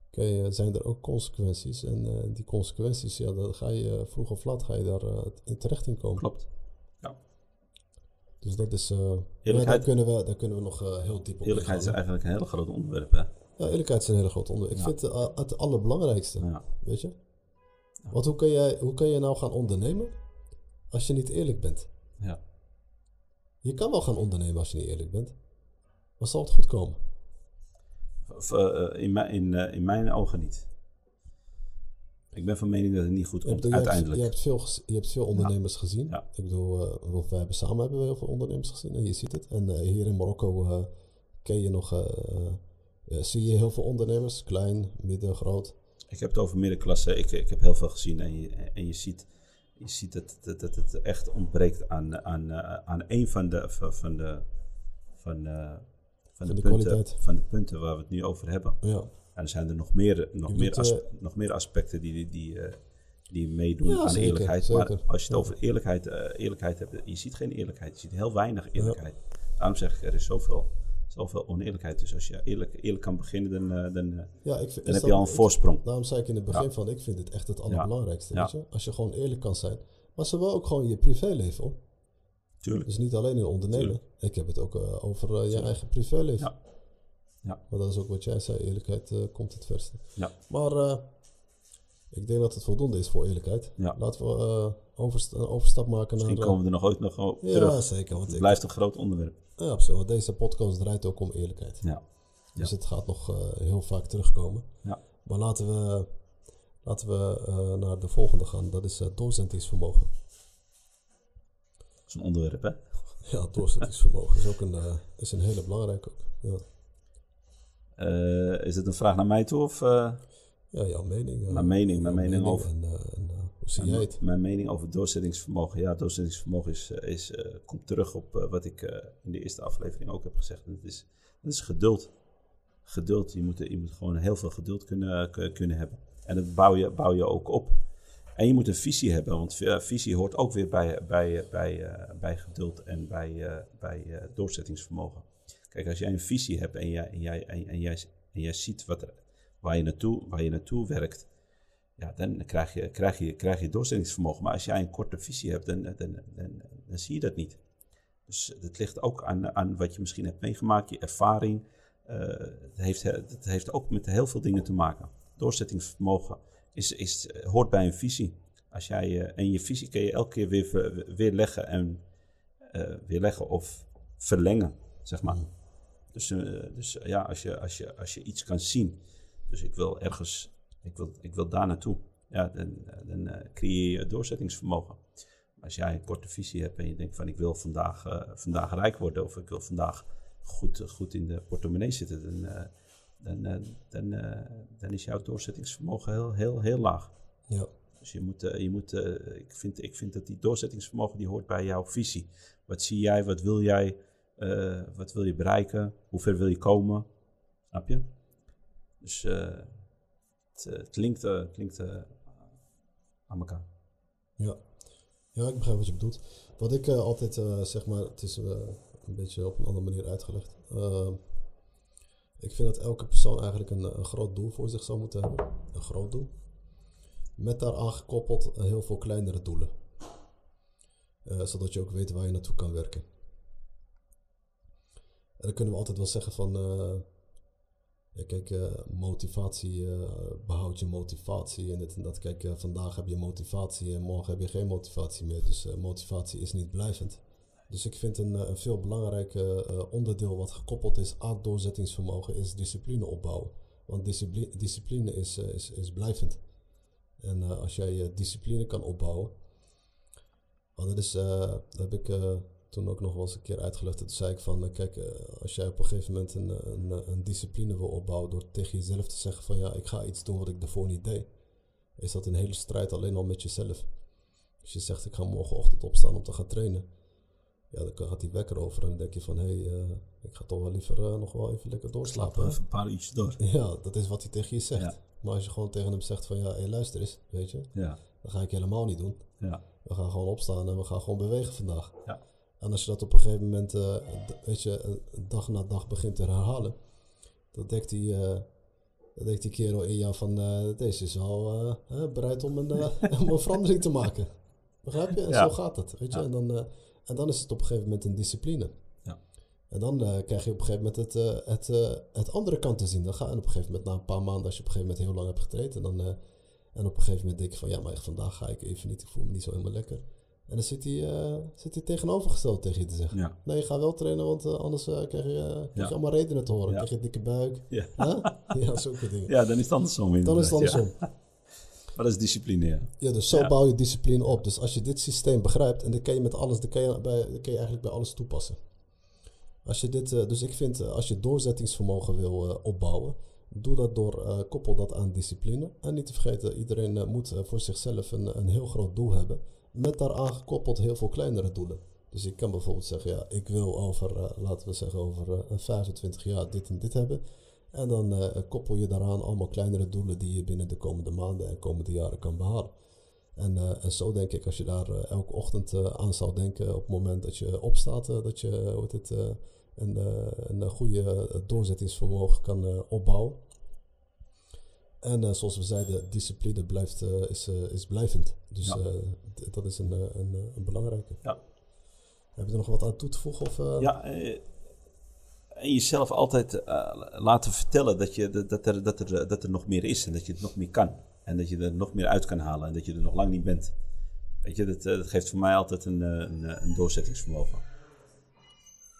kan je, zijn er ook consequenties. En die consequenties, ja, dan ga je vroeg of laat ga je daar in terecht in komen. Klopt. Dus dat is. eh, Eerlijkheid- daar, kunnen we, daar kunnen we nog eh, heel diep op Eerlijkheid is eigenlijk een heel groot onderwerp. Hè? Ja, eerlijkheid is een hele grote onderwerp. Ik Ja. vind het eh, het allerbelangrijkste. Ja. Weet je? Want hoe kan, jij, hoe kan je nou gaan ondernemen als je niet eerlijk bent? Ja. Je kan wel gaan ondernemen als je niet eerlijk bent. Maar zal het goed komen? Of, in, mijn, in, in mijn ogen niet. Ik ben van mening dat het niet goed komt, uiteindelijk. je, hebt veel, je hebt veel ondernemers gezien. Ja. Ik bedoel, eh, wij hebben samen hebben we heel veel ondernemers gezien en je ziet het. En eh, hier in Marokko eh, ken je nog, zie je heel veel ondernemers, klein, midden, groot. Ik heb het over middenklasse. Ik, ik heb heel veel gezien en je, en je ziet, je ziet dat, dat, dat het echt ontbreekt aan, aan, aan een van de, van de, van, eh, van de, de punten, kwaliteit. van de punten waar we het nu over hebben. Ja, er zijn er nog meer, nog Je meer, eh, nog meer aspecten die, die, die, eh, die meedoen Ja, aan zeker, eerlijkheid. zeker. Maar als je het over eerlijkheid, eh, eerlijkheid hebt, je ziet geen eerlijkheid. Je ziet heel weinig eerlijkheid. Daarom zeg ik, er is zoveel, zoveel oneerlijkheid. Dus als je eerlijk, eerlijk kan beginnen, dan, dan, ja ik, vind- dan heb je al een voorsprong. Daarom zei ik in het begin Ja. van, ik vind het echt het allerbelangrijkste. Ja. Weet je? Als je gewoon eerlijk kan zijn. Maar zowel ook gewoon je privéleven. Tuurlijk. Dus niet alleen in ondernemen. Tuurlijk. Ik heb het ook over je eigen privéleven. Ja. Ja. Maar dat is ook wat jij zei, eerlijkheid eh, komt het verste. Ja. Maar eh, ik denk dat het voldoende is voor eerlijkheid. Ja. Laten we eh, overst- een overstap maken Misschien naar... eh, komen we er nog ooit nog op ja, terug. zeker. Want Het ik, blijft een groot onderwerp. ja, absoluut. Deze podcast draait ook om eerlijkheid. Ja. Dus Ja. het gaat nog heel vaak terugkomen. Ja. Maar laten we, laten we naar de volgende gaan. Dat is doorzettingsvermogen. Dat is een onderwerp, hè? Ja, doorzettingsvermogen is ook een, is een hele belangrijke ook. Ja, is het een vraag naar mij toe? Of, eh, ja jouw mening. eh, Mijn mening, mijn mening over- En, eh, eh, hoe zie jij het? Mijn mening over doorzettingsvermogen. Ja, doorzettingsvermogen is, eh, is, eh, komt terug op eh, wat ik eh, in de eerste aflevering ook heb gezegd. Dat is, dat is geduld. Geduld. Je moet, je moet gewoon heel veel geduld kunnen, kunnen hebben. En dat bouw je, bouw je ook op. En je moet een visie hebben, want eh, visie hoort ook weer bij, bij, bij, eh, bij geduld en bij, eh, bij eh, doorzettingsvermogen. Kijk, als jij een visie hebt en jij, en jij, en, jij, en jij ziet wat waar, je naartoe, waar je naartoe werkt, ja, dan krijg je, krijg, je, krijg je doorzettingsvermogen. Maar als jij een korte visie hebt, dan, dan, dan, dan zie je dat niet. Dus het ligt ook aan, aan wat je misschien hebt meegemaakt, je ervaring. Uh, het, heeft, het heeft ook met heel veel dingen te maken. Doorzettingsvermogen is, is, hoort bij een visie. Als jij, en je visie kun je elke keer weer, weer leggen en weer leggen of verlengen, zeg maar. Dus, dus ja, als je, als, je, als je iets kan zien. Dus ik wil ergens, ik wil, ik wil daar naartoe. Ja, dan, dan creëer je doorzettingsvermogen. Als jij een korte visie hebt en je denkt van ik wil vandaag, uh, vandaag rijk worden of ik wil vandaag goed, goed in de portemonnee zitten, dan, uh, dan, uh, dan, dan is jouw doorzettingsvermogen heel, heel, heel laag. Ja. Dus je moet, je moet ik, vind, ik vind dat die doorzettingsvermogen die hoort bij jouw visie. Wat zie jij, wat wil jij, wat wil je bereiken, hoe ver wil je komen, snap je? Dus het, het linkt, aan elkaar. Ja. Ja, ik begrijp wat je bedoelt. Wat ik altijd zeg maar, het is een beetje op een andere manier uitgelegd. ik vind dat elke persoon eigenlijk een, een, groot doel voor zich zou moeten hebben. Een groot doel. Met daaraan gekoppeld heel veel kleinere doelen. zodat je ook weet waar je naartoe kan werken. Dan kunnen we altijd wel zeggen van ja, kijk, uh, motivatie uh, behoudt je motivatie en dit en dat. Kijk, vandaag heb je motivatie en morgen heb je geen motivatie meer. Dus motivatie is niet blijvend. Dus ik vind een, een veel belangrijker onderdeel wat gekoppeld is aan doorzettingsvermogen is discipline opbouwen. Want discipline, discipline is, is, is blijvend. En als jij discipline kan opbouwen. Want dat is, dat heb ik toen ook nog wel eens een keer uitgelegd. Toen zei ik van, eh, kijk, eh, als jij op een gegeven moment een, eh, een, een, discipline wil opbouwen door tegen jezelf te zeggen van, ja, ik ga iets doen wat ik daarvoor niet deed. Is dat een hele strijd alleen al met jezelf. Als je zegt, ik ga morgenochtend opstaan om te gaan trainen. Ja, dan gaat die wekker over en dan denk je van, hé, hey, ik ga toch wel liever nog wel even lekker doorslapen. Even een paar uurtjes door. Ja, dat is wat hij tegen je zegt. Maar als je gewoon tegen hem zegt van, ja, hey, luister eens, weet je. Ja. Dat ga ik helemaal niet doen. Ja. We gaan gewoon opstaan en we gaan gewoon bewegen vandaag. Ja. En als je dat op een gegeven moment, uh, weet je, dag na dag begint te herhalen, dan denkt die, uh, dan denkt die kerel in jou van, uh, deze is al bereid om een, om een verandering te maken. Begrijp je? En zo gaat het, weet je. En, dan, en dan is het op een gegeven moment een discipline. Ja. En dan krijg je op een gegeven moment het, het, het andere kant te zien. Dan ga, en op een gegeven moment, na een paar maanden, als je op een gegeven moment heel lang hebt getraind, en, dan, en op een gegeven moment denk je van, ja, maar vandaag ga ik even niet, ik voel me niet zo helemaal lekker. En dan zit hij, uh, zit hij tegenovergesteld tegen je te zeggen. Ja. Nee, ga wel trainen, want uh, anders uh, krijg, je, krijg je allemaal redenen te horen. Krijg je dikke buik. Ja, ja zulke dingen. Ja, dan is het andersom. Dan is het andersom. Maar dat is discipline, ja. Ja, dus zo bouw je discipline op. Dus als je dit systeem begrijpt, en dan kan je met alles, dan kan je, bij, dan kan je eigenlijk bij alles toepassen. Als je dit, dus ik vind, als je doorzettingsvermogen wil opbouwen, doe dat door, koppel dat aan discipline. En niet te vergeten, iedereen moet voor zichzelf een, een heel groot doel hebben met daaraan gekoppeld heel veel kleinere doelen. Dus ik kan bijvoorbeeld zeggen, ja, ik wil over, uh, laten we zeggen, over uh, 25 jaar dit en dit hebben. En dan uh, koppel je daaraan allemaal kleinere doelen die je binnen de komende maanden en komende jaren kan behalen. En, en zo denk ik, als je daar elke ochtend aan zou denken op het moment dat je opstaat, dat je hoe het, een, een goede doorzettingsvermogen kan opbouwen. En uh, zoals we zeiden, discipline blijft, uh, is, uh, is blijvend. Dus ja. dat is een, een, een, belangrijke. Ja. Heb je er nog wat aan toe te voegen? Of, Ja, en jezelf altijd laten vertellen dat, je, dat, dat, er, dat, er, dat er nog meer is en dat je het nog meer kan. En dat je er nog meer uit kan halen en dat je er nog lang niet bent. Weet je, dat, dat geeft voor mij altijd een, een, een doorzettingsvermogen.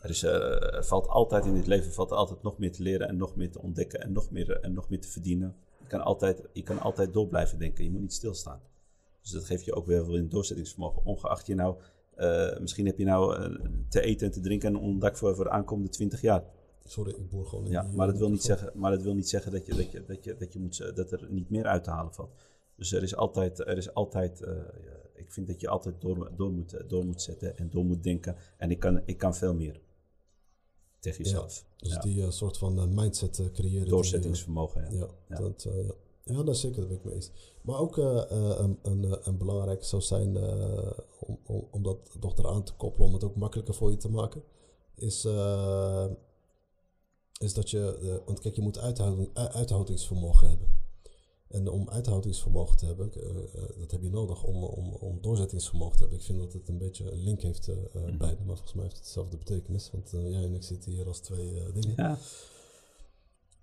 Er, is, er valt altijd in dit leven valt altijd nog meer te leren en nog meer te ontdekken en nog meer, en nog meer te verdienen kan altijd, je kan altijd door blijven denken. Je moet niet stilstaan. Dus dat geeft je ook weer wel een doorzettingsvermogen. Ongeacht je nou, uh, misschien heb je nou uh, te eten en te drinken en onderdak voor, voor de aankomende 20 jaar. Sorry, ik boer gewoon. Ja, maar dat wil niet zeggen, maar dat wil niet zeggen dat, je, dat, je, dat, je, dat, je moet, dat er niet meer uit te halen valt. Dus er is altijd, er is altijd uh, ik vind dat je altijd door, door, moet, door moet zetten en door moet denken. En ik kan, ik kan veel meer tegen jezelf. Dus die uh, soort van uh, mindset uh, creëren. Doorzettingsvermogen, ja. Ja, Dat, ja, dat zeker, dat ben ik mee eens. Maar ook een, een, een belangrijk zou zijn, om, om, om dat nog eraan te koppelen, om het ook makkelijker voor je te maken, is, is dat je, want kijk, je moet uithouding, uithoudingsvermogen hebben. En om uithoudingsvermogen te hebben, uh, dat heb je nodig om, om, om doorzettingsvermogen te hebben. Ik vind dat het een beetje een link heeft uh, mm. beide, maar volgens mij heeft het dezelfde betekenis. Want jij en ik zitten hier als twee dingen. Ja.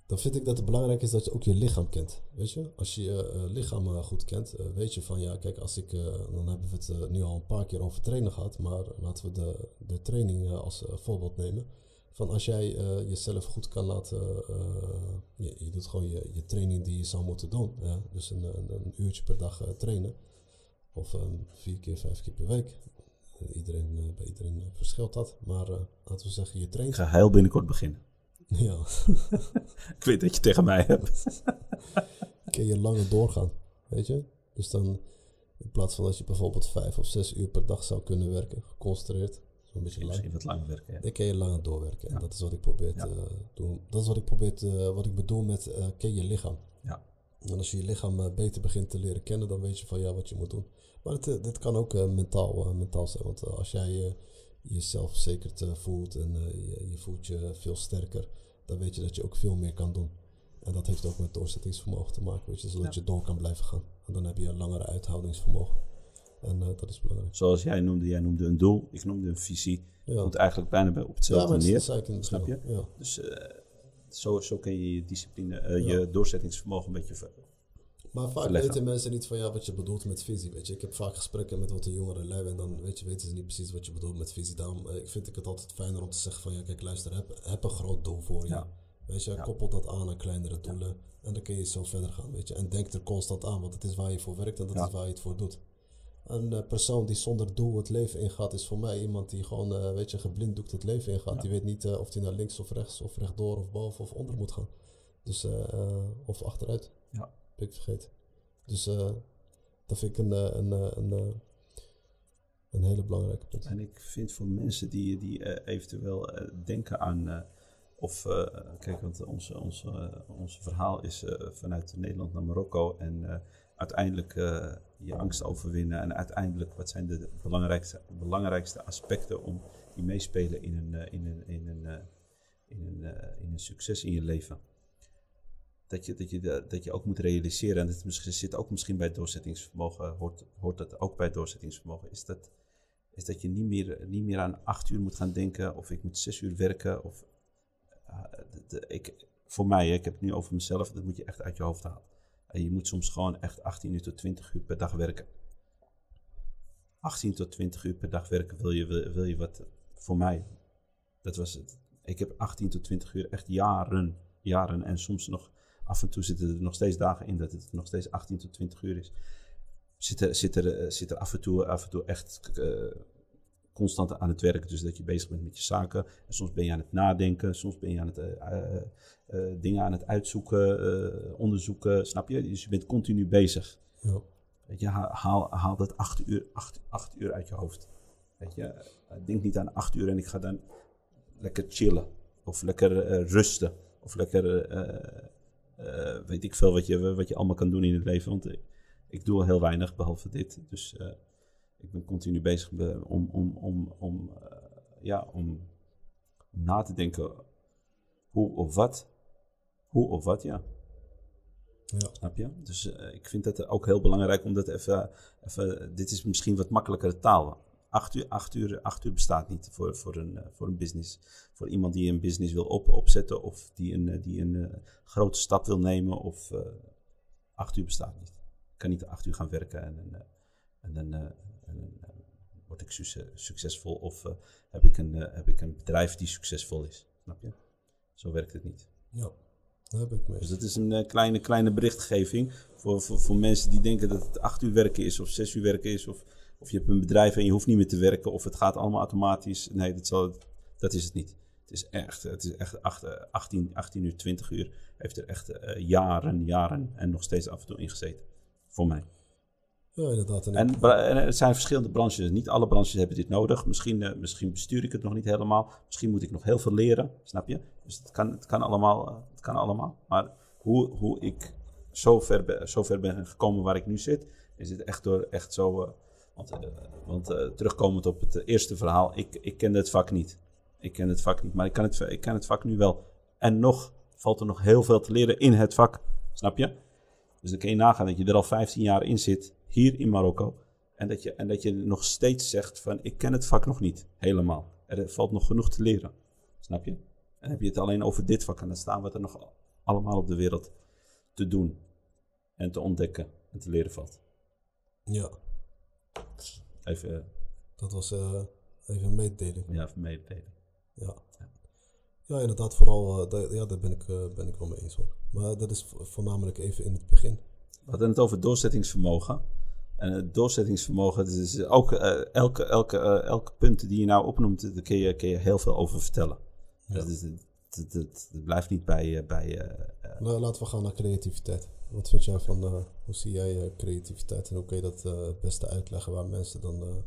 Dan vind ik dat het belangrijk is dat je ook je lichaam kent. Weet je, als je je lichaam goed kent, weet je van ja, kijk, als ik, dan hebben we het nu al een paar keer over trainen gehad, maar laten we de, de training als voorbeeld nemen van als jij uh, jezelf goed kan laten, uh, je, je, doet gewoon je, je training die je zou moeten doen. Ja? Dus een, een, een uurtje per dag uh, trainen. Of um, vier keer, vijf keer per week. iedereen, bij iedereen verschilt dat. Maar laten we zeggen, je traint. Ik ga heel binnenkort beginnen. Ja. ik weet dat je tegen mij hebt. kun je langer doorgaan, weet je? Dus dan, in plaats van dat je bijvoorbeeld vijf of zes uur per dag zou kunnen werken, geconcentreerd, een beetje Misschien wat langer werken. Ja. Dan kan je langer doorwerken. En dat is wat ik probeer te doen. Dat is wat ik probeer te, wat ik bedoel met uh, ken je lichaam. Ja. En als je je lichaam beter begint te leren kennen, dan weet je van ja wat je moet doen. Maar het, dit kan ook mentaal, mentaal zijn. Want als jij jezelf zeker voelt en je, je, voelt je veel sterker, dan weet je dat je ook veel meer kan doen. En dat heeft ook met doorzettingsvermogen te maken, weet je, zodat je door kan blijven gaan. En dan heb je een langere uithoudingsvermogen. En uh, dat is belangrijk. Zoals jij noemde, jij noemde een doel, ik noemde een visie. Ja. Komt eigenlijk bijna op hetzelfde ja, neer. snap je? Ja. Dus uh, zo, zo kun je je discipline, uh, je doorzettingsvermogen een beetje ver, maar vaak weten mensen niet van ja, wat je bedoelt met visie. Weet je. Ik heb vaak gesprekken met wat de jongere lui en dan weet je, weten ze niet precies wat je bedoelt met visie. Daarom ik vind ik het altijd fijner om te zeggen van ja, kijk luister, heb, heb een groot doel voor je. Weet je, koppel dat aan aan kleinere doelen en dan kun je zo verder gaan. Weet je. En denk er constant aan, want het is waar je voor werkt en dat is waar je het voor doet. Een uh, persoon die zonder doel het leven ingaat, is voor mij iemand die gewoon, uh, weet je, geblinddoekt het leven ingaat. Ja. Die weet niet uh, of hij naar links of rechts of rechtdoor of boven of onder moet gaan. Dus, of achteruit. Ja. Ben ik vergeten. Dus dat vind ik een, een, een, een hele belangrijke punt. En ik vind voor mensen die, die eventueel denken aan. Of, kijk, want onze, onze, onze verhaal is vanuit Nederland naar Marokko. En uiteindelijk uh, je angst overwinnen. En uiteindelijk, wat zijn de belangrijkste, belangrijkste aspecten om die meespelen in een, uh, in een, in een, uh, in een, in een succes in je leven? Dat je, dat, je, dat je ook moet realiseren, en dat zit ook misschien bij doorzettingsvermogen, hoort, hoort dat ook bij doorzettingsvermogen, is dat, is dat je niet meer, niet meer aan acht uur moet gaan denken, of ik moet zes uur werken. Of, de, de, ik, voor mij, ik heb het nu over mezelf, dat moet je echt uit je hoofd halen. En je moet soms gewoon echt 18 uur tot 20 uur per dag werken. 18 tot 20 uur per dag werken wil je, wil, je wat voor mij. Dat was het. Ik heb 18 tot 20 uur echt jaren, jaren en soms nog af en toe zitten er nog steeds dagen in dat het nog steeds 18 tot 20 uur is. Zit er, zit er, zit er af, en toe, af en toe echt uh, constant aan het werken. Dus dat je bezig bent met je zaken. En soms ben je aan het nadenken. Soms ben je aan het uh, uh, dingen aan het uitzoeken, onderzoeken. Snap je? Dus je bent continu bezig. Ja. Weet je, haal, haal dat acht uur, acht, acht uur uit je hoofd. Weet je, denk niet aan acht uur en ik ga dan lekker chillen. Of lekker rusten. Of lekker, weet ik veel wat je, wat je allemaal kan doen in het leven. Want ik doe al heel weinig behalve dit. Dus ik ben continu bezig om, om, om, om, uh, ja, om, na te denken hoe of wat. Hoe of wat, ja. Ja. Snap je? Dus uh, ik vind het ook heel belangrijk om dat even, even. Dit is misschien wat makkelijkere taal. Acht uur, acht uur, acht uur bestaat niet voor, voor, een, uh, voor een business. Voor iemand die een business wil op, opzetten of die een, die een grote stap wil nemen. Of acht uur bestaat niet. Ik kan niet acht uur gaan werken en, en dan en, word ik succesvol of uh, heb, ik een, uh, heb ik een bedrijf die succesvol is. Snap je? Zo werkt het niet. Ja, dat heb ik mee. Dus dat is een kleine, kleine berichtgeving voor, voor, voor mensen die denken dat het acht uur werken is of zes uur werken is. Of, of je hebt een bedrijf en je hoeft niet meer te werken of het gaat allemaal automatisch. Nee, dat, zal, dat is het niet. Het is echt, het is echt 8, 18, 18 uur, 20 uur. Heeft er echt jaren, jaren en nog steeds af en toe in gezeten. Voor mij. Inderdaad. En, en, het zijn verschillende branches. Niet alle branches hebben dit nodig. Misschien, uh, misschien bestuur ik het nog niet helemaal. Misschien moet ik nog heel veel leren. Snap je? Dus het kan, het kan, allemaal, uh, het kan allemaal. Maar hoe, hoe ik zo ver, ben, gekomen waar ik nu zit, is het echt door echt zo. Uh, want, want terugkomend op het eerste verhaal, ik, ik ken het vak niet. Ik ken het vak niet, maar ik kan het, ik ken het vak nu wel. En nog valt er nog heel veel te leren in het vak. Snap je? Dus dan kun je nagaan dat je er al 15 jaar in zit, hier in Marokko. En dat je, en dat je nog steeds zegt van, ik ken het vak nog niet, helemaal. Er valt nog genoeg te leren, snap je? En heb je het alleen over dit vak en dan staan we er nog allemaal op de wereld te doen. En te ontdekken en te leren valt. Ja. Even, eh, Dat was eh, even een mededeling. ja, even meedelen. Ja. Ja, inderdaad, vooral, eh, daar- ja, daar ben ik, ben ik wel mee eens hoor. Maar dat is vo- voornamelijk even in het begin. We hadden het over doorzettingsvermogen. En het doorzettingsvermogen, dus ook eh, elke, elke, eh, elke punt die je nou opnoemt, daar kun je, kun je heel veel over vertellen. Ja. Dus het, het, het- het blijft niet bij, bij Nou, laten we gaan naar creativiteit. Wat vind jij van, hoe zie jij creativiteit en hoe kun je dat het beste uitleggen waar mensen dan...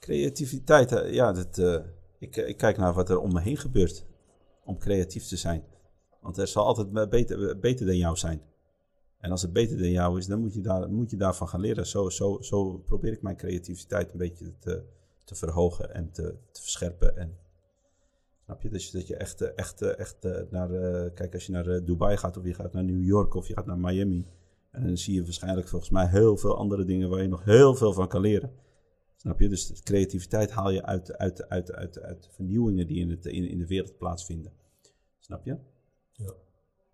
creativiteit. Ja, dat, ik, ik kijk naar wat er om me heen gebeurt om creatief te zijn. Want er zal altijd be- beter, beter dan jou zijn. En als het beter dan jou is, dan moet je, daar, moet je daarvan gaan leren. Zo, zo, zo probeer ik mijn creativiteit een beetje te, te verhogen en te, te verscherpen. En, snap je? Dus dat je echt, echt, echt eh, naar... eh, kijk, als je naar eh, Dubai gaat of je gaat naar New York of je gaat naar Miami... En dan zie je waarschijnlijk volgens mij heel veel andere dingen waar je nog heel veel van kan leren. Snap je? Dus creativiteit haal je uit, uit, uit, uit, uit vernieuwingen die in, het, in, in de wereld plaatsvinden. Snap je? ja.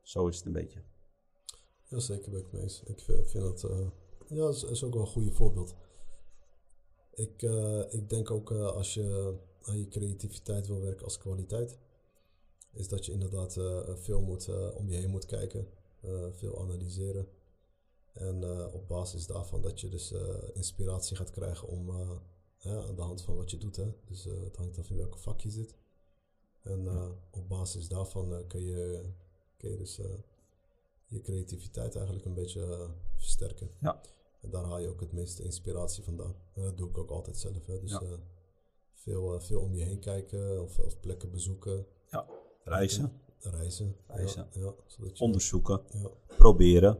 Zo is het een beetje. Ja, zeker ben ik mee eens. Ik vind, vind dat... eh, ja, dat is, is ook wel een goede voorbeeld. Ik, eh, ik denk ook eh, als je aan je creativiteit wil werken als kwaliteit... is dat je inderdaad eh, veel moet, eh, om je heen moet kijken. eh, veel analyseren. En eh, op basis daarvan dat je dus eh, inspiratie gaat krijgen om eh, ja, aan de hand van wat je doet. Hè? Dus eh, het hangt af in welke vak je zit. En eh, op basis daarvan eh, kun, je, kun je dus eh, je creativiteit eigenlijk een beetje eh, versterken. Ja. En daar haal je ook het meeste inspiratie vandaan. En dat doe ik ook altijd zelf. Hè? Dus Ja. eh, veel, eh, veel om je heen kijken of, of plekken bezoeken, Ja, reizen, reizen. Reizen. Ja, je, onderzoeken, proberen.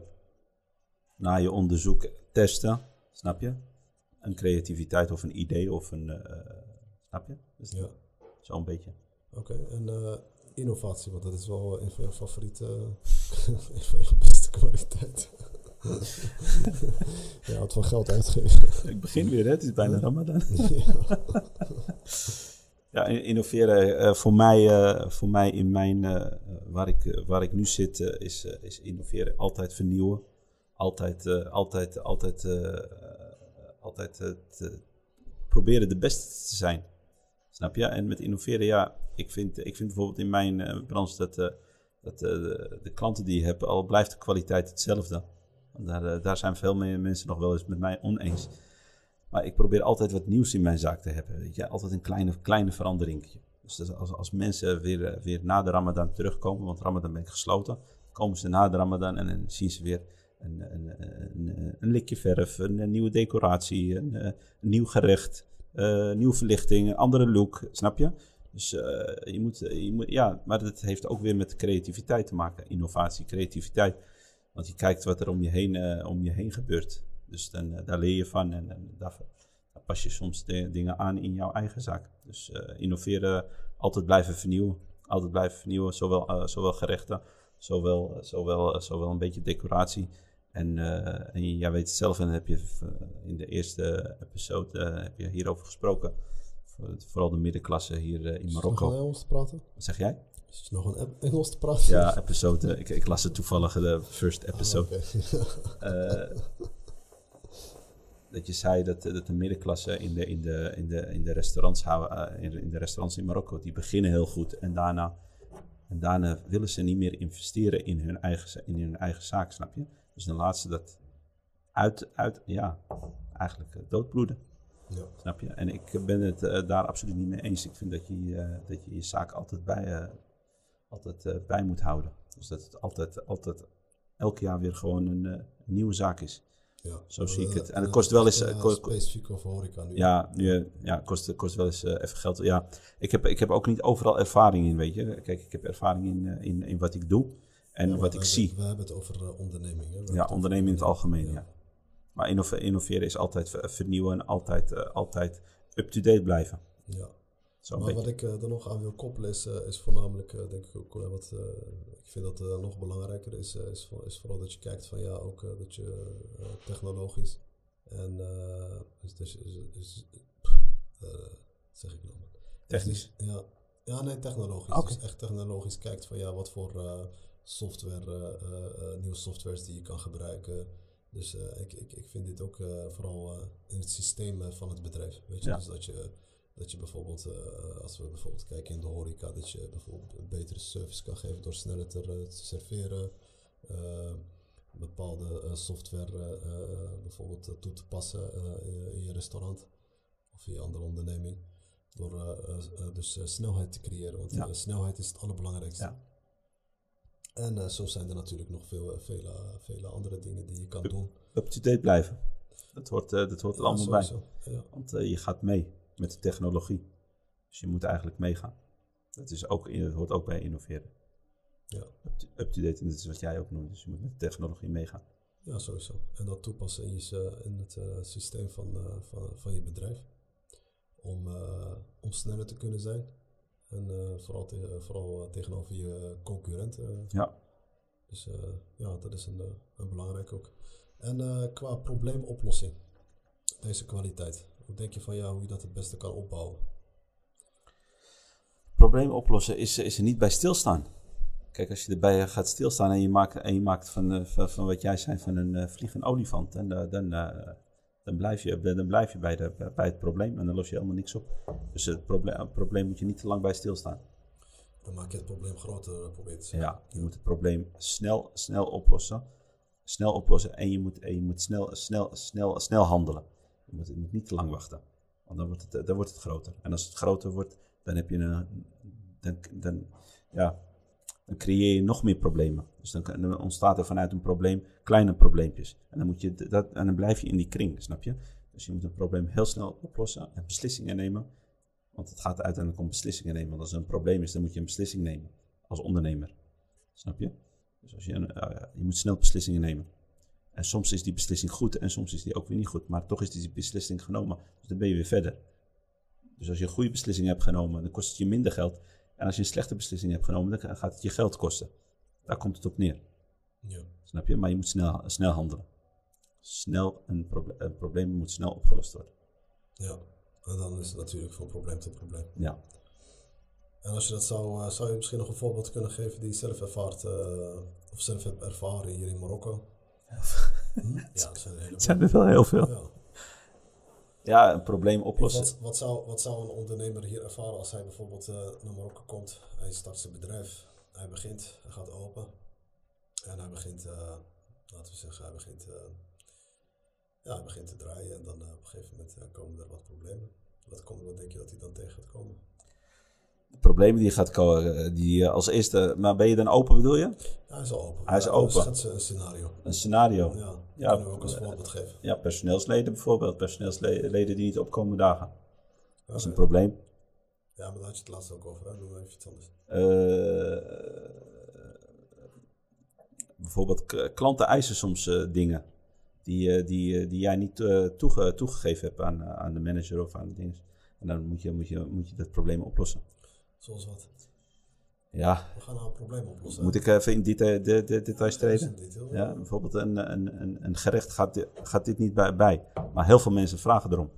Na je onderzoek testen. Snap je? Een creativiteit of een idee of een... eh, snap je? Dus ja. Zo'n beetje. Oké, en eh, innovatie, want dat is wel een van je favoriete, een van je beste kwaliteiten. je houdt van geld uitgeven. Ik begin weer, hè? Het is bijna Ramadan. ja. Ja, in- innoveren eh, voor, mij, eh, voor mij in mijn, eh, waar, ik, waar ik nu zit, is, is innoveren altijd vernieuwen. Altijd, altijd, altijd, altijd te proberen de beste te zijn. Snap je? En met innoveren, ja, ik vind, ik vind bijvoorbeeld in mijn branche dat, dat eh, de, klanten die je hebt, al blijft de kwaliteit hetzelfde. Daar, eh, daar zijn veel meer mensen nog wel eens met mij oneens. Maar ik probeer altijd wat nieuws in mijn zaak te hebben. Weet je? Altijd een kleine, kleine veranderingetje. Dus als, als mensen weer, eh, weer na de Ramadan terugkomen, want Ramadan ben ik gesloten, komen ze na de Ramadan en dan zien ze weer een, een, een, een likje verf, een, een nieuwe decoratie, een, een nieuw gerecht, eh, nieuwe verlichting, een andere look, snap je? Dus eh, je, moet, je moet, ja, maar dat heeft ook weer met creativiteit te maken, innovatie, creativiteit. Want je kijkt wat er om je heen, eh, om je heen gebeurt. Dus dan, eh, daar leer je van en, en daar, pas je soms dingen aan in jouw eigen zaak. Dus eh, innoveren, altijd blijven vernieuwen. Altijd blijven vernieuwen, zowel, eh, zowel gerechten, zowel, eh, zowel, eh, zowel een beetje decoratie. En, eh, en jij weet het zelf, en heb je eh, in de eerste episode eh, heb je hierover gesproken. Voor- Vooral de middenklasse hier eh, in Is er nog een Marokko. Engels te praten? Wat zeg jij? Is er nog een Engels te praten? Ja, episode. eh, ik, ik las het toevallig, de first Ah, episode. Eh, dat je zei dat, dat de middenklasse in de, in de, in de, in de, restaurants, houden, eh, in, de- restaurants in Marokko, die beginnen heel goed. En daarna, en daarna willen ze niet meer investeren in hun eigen, in hun eigen zaak, snap je? Dus dan laten ze dat uit, uit ja, eigenlijk eh, doodbloeden. Ja. Snap je? En ik ben het eh, daar absoluut niet mee eens. Ik vind dat je eh, dat je, je zaak altijd bij, eh, altijd, bij moet houden. Dus dat het altijd, altijd elk jaar weer gewoon een nieuwe zaak is. Ja. Zo zie ik het. En het kost wel eens, specifiek over horeca nu. Ja, nu, ja kost, kost wel eens even geld. Ja, ik heb, ik heb ook niet overal ervaring in, weet je. Kijk, ik heb ervaring in, in, in wat ik doe en Ja, wat ik zie. We hebben het over onderneming. Hè? We hebben Ja, ondernemen in het algemeen, ja. Maar innove- innoveren is altijd ver- vernieuwen en altijd, eh, altijd up-to-date blijven. Ja. Zo'n Maar wat ik eh, er nog aan wil koppelen is, eh, is voornamelijk, denk ik ook, wat ik vind dat nog belangrijker is, is, is vooral dat je kijkt van ja, ook dat je technologisch en dus, dus, eh, wat zeg ik nou? Technisch. Dus, ja. ja, nee, technologisch. Oké. Dus echt technologisch kijkt van ja, wat voor software, nieuwe softwares die je kan gebruiken. Dus eh, ik, ik, ik vind dit ook eh, vooral eh, in het systeem van het bedrijf. Weet je, Ja. dus dat je, dat je bijvoorbeeld, als we bijvoorbeeld kijken in de horeca, dat je bijvoorbeeld een betere service kan geven door sneller te, te serveren. bepaalde software bijvoorbeeld toe te passen in, je- in je restaurant of in je andere onderneming. Door dus snelheid te creëren, want Ja. snelheid is het allerbelangrijkste. Ja. En eh, zo zijn er natuurlijk nog veel, eh, vele, vele andere dingen die je kan doen. Up-to-date blijven. Dat hoort, eh, dat hoort er Ja, allemaal bij. Ja. Want eh, je gaat mee met de technologie. Dus je moet eigenlijk meegaan. Dat, is ook, dat hoort ook bij innoveren. Ja. Up- Up-to-date, en dat is wat jij ook noemt. Dus je moet met de technologie meegaan. ja, sowieso. En dat toepassen in, je, eh, in het eh, systeem van, eh, van, van je bedrijf. Om, eh, om sneller te kunnen zijn. En eh, vooral, te- vooral eh, tegenover je concurrenten. Ja. Dus eh, ja, dat is een, eh, een belangrijk ook. En eh, qua probleemoplossing, deze kwaliteit. Hoe denk je van ja, hoe je dat het beste kan opbouwen? Probleem oplossen is, is er niet bij stilstaan. Kijk, als je erbij gaat stilstaan en je maakt, en je maakt van, eh, van, van wat jij zei van een eh, vliegende olifant, en, eh, dan, eh, dan, blijf je, dan blijf je bij, de, bij het probleem en dan los je helemaal niks op. Dus het probleem, het probleem moet je niet te lang bij stilstaan. Dan maak je het probleem groter, eh, probeer te zeggen. Ja, je moet het probleem snel, snel oplossen. Snel oplossen en je moet, en je moet snel, snel, snel, snel handelen. Je moet, je moet niet te lang wachten, want dan wordt, het, dan wordt het groter. En als het groter wordt, dan, heb je een, dan, dan, ja, dan creëer je nog meer problemen. Dus dan, dan ontstaat er vanuit een probleem kleine probleempjes. En dan, moet je dat, dan blijf je in die kring, snap je? Dus je moet een probleem heel snel oplossen en beslissingen nemen. Want het gaat uiteindelijk om beslissingen nemen. Want als er een probleem is, dan moet je een beslissing nemen als ondernemer. Snap je? Dus als je, eh, je moet snel beslissingen nemen. En soms is die beslissing goed en soms is die ook weer niet goed. Maar toch is die beslissing genomen. Dus dan ben je weer verder. Dus als je een goede beslissing hebt genomen, dan kost het je minder geld. En als je een slechte beslissing hebt genomen, dan gaat het je geld kosten. Daar komt het op neer. Ja. Snap je? Maar je moet snel, snel handelen. Snel een, proble een probleem moet snel opgelost worden. ja. En dan is het natuurlijk van probleem tot probleem. Ja. En als je dat zou, eh, zou je misschien nog een voorbeeld kunnen geven die je zelf ervaart, eh, of zelf hebt ervaren hier in Marokko? Hm? Ja, dat zijn er hele Het zijn er wel heel veel. Ja. Ja, een probleem oplossen. Wat, wat, zou, wat zou een ondernemer hier ervaren als hij bijvoorbeeld eh, naar Marokko komt? Hij start zijn bedrijf, hij begint, hij gaat open. En hij begint, eh, laten we zeggen, hij begint, eh, ja, hij begint te draaien. En dan eh, op een gegeven moment komen er wat problemen. Wat, komt, wat denk je dat hij dan tegen gaat komen? De problemen die gaat komen, die als eerste... Maar ben je dan open bedoel je? Ja, hij is al open. Hij is Ja, open. Schets een scenario. Een scenario. Ja, dat Ja, kunnen we ook als voorbeeld geven. Ja, personeelsleden bijvoorbeeld. Personeelsleden die niet opkomen dagen. Dat is een probleem. Ja, maar daar had je het laatst ook over. Hè? Noem maar even iets anders. Eh, bijvoorbeeld klanten eisen soms eh, dingen die, eh, die, die jij niet toege- toegegeven hebt aan, aan de manager of aan de dingen. En dan moet je, moet, je, moet je dat probleem oplossen. Zoals wat? Ja, We gaan nou een probleem oplossen. moet ik even in detail, de, de, details treden? detail. Ja, bijvoorbeeld een, een, een, een gerecht gaat, gaat dit niet bij, bij. Maar heel veel mensen vragen erom.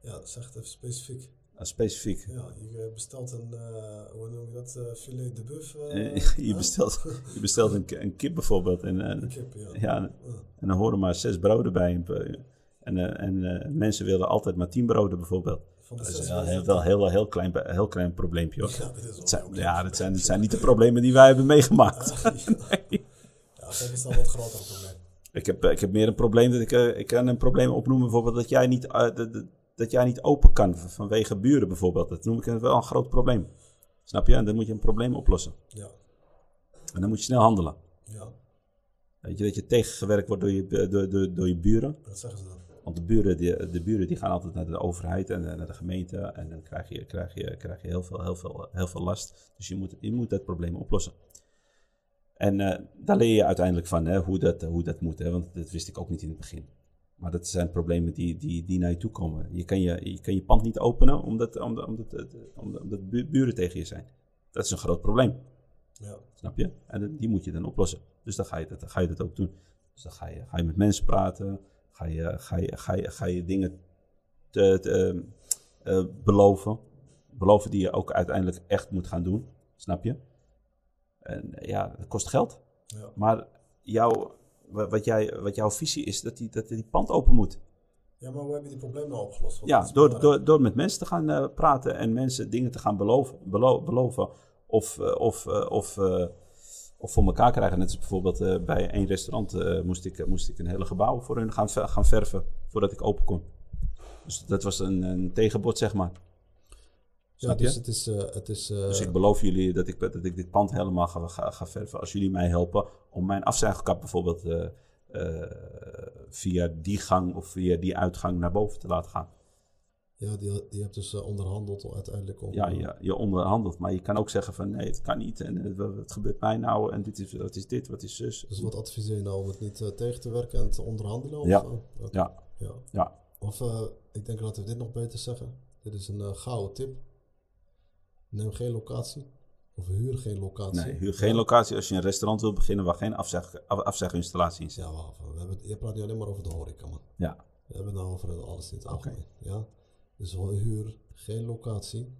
Ja, zeg het even specifiek. Eh, specifiek. Ja, je bestelt een, eh, hoe noem je dat, eh, filet de buff. eh, Eh, je, bestelt, je bestelt een, een kip bijvoorbeeld. En, en, Een kip, ja. ja, en dan horen maar zes broden bij. En, en, eh, en eh, mensen willen altijd maar tien broden bijvoorbeeld. Van Dat is wel heel, wel heel, heel, klein, heel klein probleempje hoor. Ja, is Het zijn, ja, dat zijn, dat zijn niet de problemen die wij hebben meegemaakt. Nee. Ja, kijk, is dan wat groter probleem. Ik heb, ik heb meer een probleem dat ik, eh, ik kan een probleem opnoemen, bijvoorbeeld dat jij niet, eh, dat, dat- dat jij niet open kan vanwege buren bijvoorbeeld. Dat noem ik wel een groot probleem. Snap je? En dan moet je een probleem oplossen. Ja, En dan moet je snel handelen. ja, Weet je, dat je tegengewerkt wordt door je, bu- door, door, door je buren. wat zeggen ze dan? Want de buren, die, de buren die gaan altijd naar de overheid en eh, naar de gemeente. En dan krijg je, krijg je, krijg je heel, veel, heel, veel, heel veel last. Dus je moet, je moet dat probleem oplossen. En eh, daar leer je uiteindelijk van hè, hoe, dat, hoe dat moet. Hè, want dat wist ik ook niet in het begin. Maar dat zijn problemen die, die, die naar je toe komen. Je kan je, je, kan je pand niet openen omdat, omdat, omdat, omdat, omdat buren tegen je zijn. Dat is een groot probleem. Ja. Snap je? En dat- die moet je dan oplossen. Dus dan ga je dat, dan ga je dat ook doen. Dus dan ga je, ga je met mensen praten. Ga je, ga je, ga je, ga je dingen te, te, eh, beloven. Beloven die je ook uiteindelijk echt moet gaan doen. Snap je? En ja, dat kost geld. Ja. Maar jouw, wat, jij, wat jouw visie is, dat die, dat die pand open moet. ja, maar hoe heb je die probleem nou opgelost? Want Ja, door, door, door met mensen te gaan eh, praten en mensen dingen te gaan beloven, belo- beloven of, eh, of, eh, of, of voor elkaar krijgen. Net als bijvoorbeeld bij één restaurant moest, ik, moest ik een hele gebouw voor hun gaan, gaan verven voordat ik open kon. Dus dat was een, een tegenbod, zeg maar. Ja, Snap dus het is... eh, het is eh, Dus ik beloof jullie dat ik, dat ik dit pand helemaal ga, ga, ga verven als jullie mij helpen om mijn afzuigkap bijvoorbeeld eh, eh, via die gang of via die uitgang naar boven te laten gaan. ja, die, die hebt dus eh, onderhandeld uiteindelijk om... Ja, je, je onderhandelt, maar je kan ook zeggen van nee, het kan niet en eh, wat gebeurt mij nou en dit is, wat is dit, wat is zus. Dus wat adviseer je nou om het niet eh, tegen te werken en te onderhandelen? Of, Ja. eh. Ja, ja. ja, Of eh, ik denk dat we dit nog beter zeggen. Dit is een eh, gouden tip. Neem geen locatie. Of huur geen locatie. nee, huur geen locatie als je een restaurant wil beginnen waar geen afzeg, af, afzeginstallatie in zit. Ja. We hebben, het- je praat nu alleen maar over de horeca, man. Ja, We hebben het nou over alles in het algemeen. Ja? Dus huur geen locatie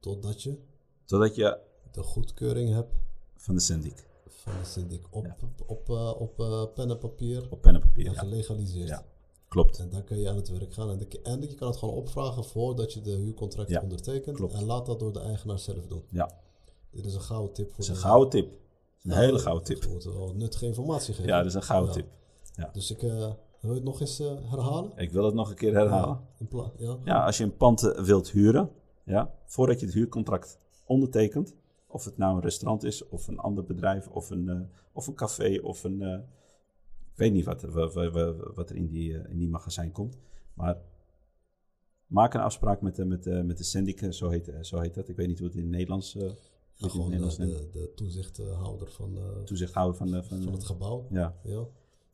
totdat je totdat je de goedkeuring hebt van de syndic van de syndic op, Ja. op, eh, op eh, pen en papier op pen en papier. en Ja, gelegaliseerd. Ja. Klopt. En dan kun je aan het werk gaan. En, de, en je kan het gewoon opvragen voordat je de huurcontract Ja, ondertekent. klopt. En laat dat door de eigenaar zelf doen. Ja, Dit is een gouden tip voor dat is een de- gouden tip. Een Ja, hele gouden tip. Moeten wel nuttige informatie geven. Ja, dat is een gouden Ja. tip. Ja. Dus ik, eh, wil je het nog eens eh, herhalen? Ik wil het nog een keer herhalen. Pla- ja? Ja, als je een pand eh, wilt huren, ja, voordat je het huurcontract ondertekent, of het nou een restaurant is, of een ander bedrijf, of een, of een café, of een. Weet niet wat, er- wa- wa- wa- wat er in die, eh, in die magazijn komt. Maar maak een afspraak met de, met de, met de syndic, eh, zo heet, eh, zo heet dat. Ik weet niet hoe het in het Nederlands. eh Ja, het gewoon de, Nederlands de, de toezichthouder van, eh, Toezichthouder van, de- van, van het gebouw. ja, Ja.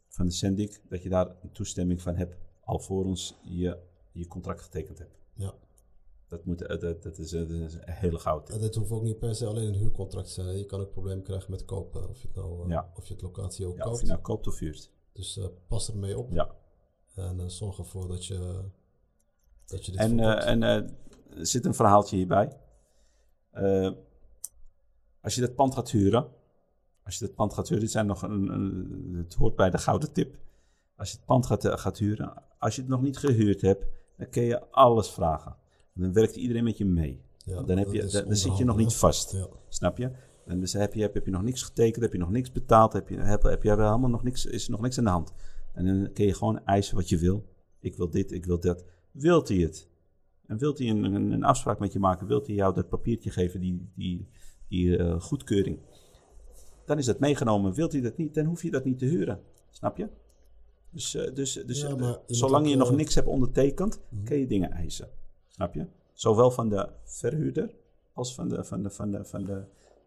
van de syndic, dat je daar een toestemming van hebt, alvorens je je contract getekend hebt. ja. Dat, moet, dat, dat, is, dat is een hele. En dit hoeft ook niet per se alleen een huurcontract te zijn. Je kan ook problemen krijgen met kopen. Of je het, nou, Ja. of je het locatie ook Ja, of koopt. je nou koopt of huurt. Dus eh, pas ermee op. Ja. En eh, zorg ervoor dat je, dat je dit En, eh, en er zit een verhaaltje hierbij. Als je dat pand gaat huren, als je dat pand gaat huren, dit zijn nog een, een- het hoort bij de gouden tip. Als je het pand gaat, gaat huren, als je het nog niet gehuurd hebt, dan kun je alles vragen. Dan werkt iedereen met je mee. Ja, dan, heb je, dan, dan zit je nog niet vast. Ja. Snap je? En dus heb je, heb, heb je nog niks getekend, heb je nog niks betaald, heb je, heb, heb je helemaal nog niks, is er nog niks aan de hand. En dan kun je gewoon eisen wat je wil. Ik wil dit, ik wil dat. Wilt hij het? En wilt hij een, een, een afspraak met je maken? Wilt hij jou dat papiertje geven, die, die, die eh, goedkeuring? Dan is dat meegenomen. Wilt hij dat niet, dan hoef je dat niet te huren. Snap je? Dus, eh, dus, dus Ja, eh, zolang je nog niks hebt ondertekend, kun je dingen eisen. Snap je? Zowel van de verhuurder als van de, van de, van de, van de,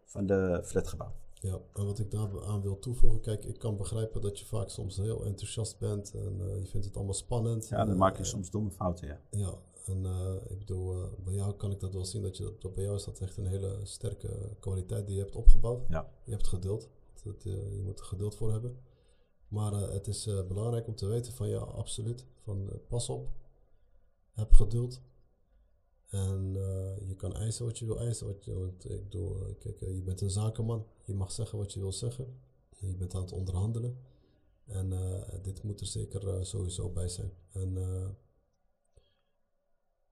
van de flatgebouw. Ja, en wat ik daar aan wil toevoegen, kijk, ik kan begrijpen dat je vaak soms heel enthousiast bent en eh, je vindt het allemaal spannend. Ja, dan Eh, maak je soms domme fouten, ja. Ja, en eh, ik bedoel, bij jou kan ik dat wel zien, dat, je, dat bij jou is dat echt een hele sterke kwaliteit die je hebt opgebouwd. Ja, Je hebt geduld, dat, je moet er geduld voor hebben. Maar het is belangrijk om te weten van ja, absoluut, van pas op, heb geduld. En eh, je kan eisen wat je wil eisen. Wat je, want ik bedoel, eh, kijk, eh, je bent een zakenman. Je mag zeggen wat je wil zeggen. Je bent aan het onderhandelen. En dit moet er zeker sowieso bij zijn. En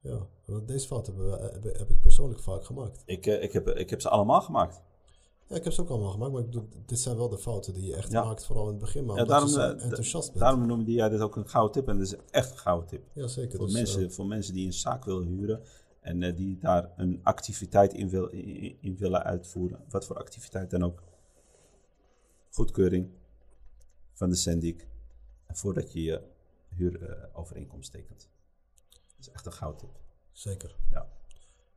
ja, want deze fout hebben we, heb, heb ik persoonlijk vaak gemaakt. ik, ik, heb, ik heb ze allemaal gemaakt. Ja, ik heb ze ook allemaal gemaakt, maar ik bedoel, dit zijn wel de fouten die je echt Ja. maakt, vooral in het begin. Maar Ja, je daarom, eh, enthousiast bent. Daarom noemde jij dit ook een gouden tip. En dat is echt een gouden tip. ja, zeker. Voor, Dus, mensen, voor mensen die een zaak willen huren en eh, die daar een activiteit in, wil, in, in willen uitvoeren. Wat voor activiteit dan ook. Goedkeuring van de syndic. Voordat je je huurovereenkomst tekent. Dat is echt een gouden tip. zeker. Ja.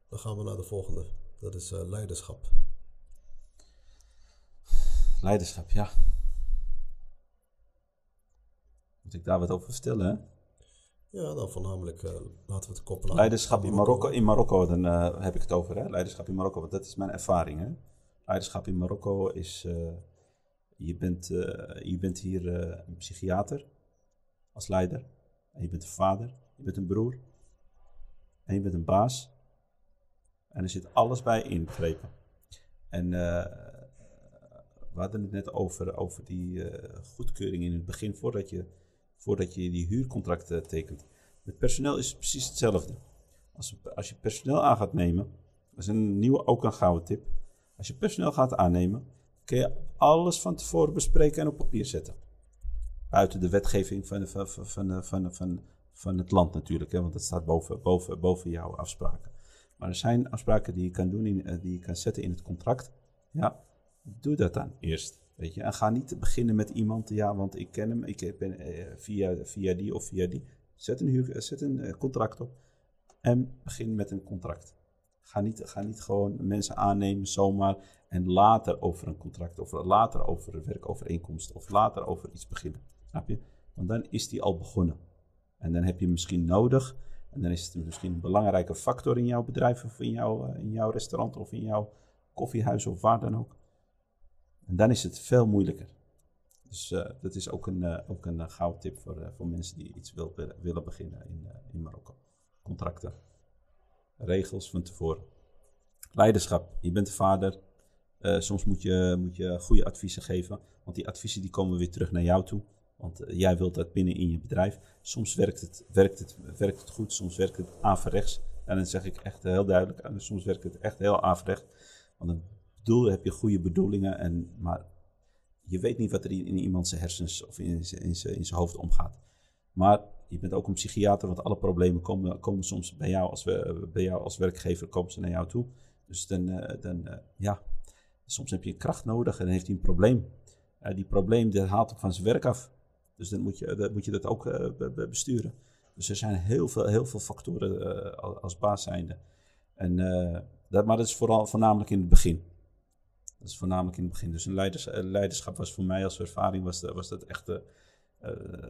Dan gaan we naar de volgende. Dat is eh, leiderschap. Leiderschap, ja. Moet ik daar wat over vertellen? Ja, dan voornamelijk uh, laten we het koppelen. Leiderschap in Marokko, in Marokko dan uh, heb ik het over. Hè? Leiderschap in Marokko, want dat is mijn ervaring. Hè? Leiderschap in Marokko is, uh, je, bent, je bent hier een psychiater als leider. En je bent een vader, je bent een broer. En je bent een baas. En er zit alles bij inbegrepen. En we hadden het net over, over die goedkeuring in het begin, voordat je voordat je die huurcontract tekent. Met personeel is het precies hetzelfde. Als, als je personeel aan gaat nemen, dat is een nieuwe, ook een gouden tip. Als je personeel gaat aannemen, kun je alles van tevoren bespreken en op papier zetten. Buiten de wetgeving van, van, van, van, van, van het land natuurlijk, hè, want dat staat boven, boven, boven jouw afspraken. Maar er zijn afspraken die je kan doen, in, eh, die je kan zetten in het contract. Ja, doe dat dan eerst. Weet je, en ga niet beginnen met iemand, ja, want ik ken hem, ik ben eh, via, via die of via die. Zet een, huur, eh, zet een eh, contract op en begin met een contract. Ga niet, ga niet gewoon mensen aannemen zomaar en later over een contract, of later over een werkovereenkomst, of later over iets beginnen. Snap je? Want dan is die al begonnen. En dan heb je misschien nodig, en dan is het misschien een belangrijke factor in jouw bedrijf, of in jouw, in jouw restaurant, of in jouw koffiehuis, of waar dan ook en dan is het veel moeilijker. Dus uh, dat is ook een, uh, ook een uh, gouden tip voor, voor mensen die iets wil, willen beginnen in, in Marokko. Contracten. Regels van tevoren. Leiderschap. Je bent de vader. soms moet je, moet je goede adviezen geven. Want die adviezen die komen weer terug naar jou toe. Want jij wilt dat binnen in je bedrijf. Soms werkt het, werkt het, werkt het goed, soms werkt het averechts. En dan zeg ik echt heel duidelijk. Soms werkt het echt heel averechts. Want dan bedoel, heb je goede bedoelingen, en, maar je weet niet wat er in, in iemand zijn hersens of in, in, in zijn hoofd omgaat. Maar je bent ook een psychiater, want alle problemen komen, komen soms bij jou, als we, bij jou als werkgever komen ze naar jou toe. Dus dan, uh, dan uh, ja, soms heb je kracht nodig en heeft hij een probleem. Uh, die probleem dat haalt hem van zijn werk af. Dus dan moet je, moet je dat ook besturen. Dus er zijn heel veel, heel veel factoren als baas zijnde. En, dat, maar dat is vooral, voornamelijk in het begin. Dat is voornamelijk in het begin. Dus een leiders, eh, leiderschap was voor mij als ervaring, was, was dat echt, uh,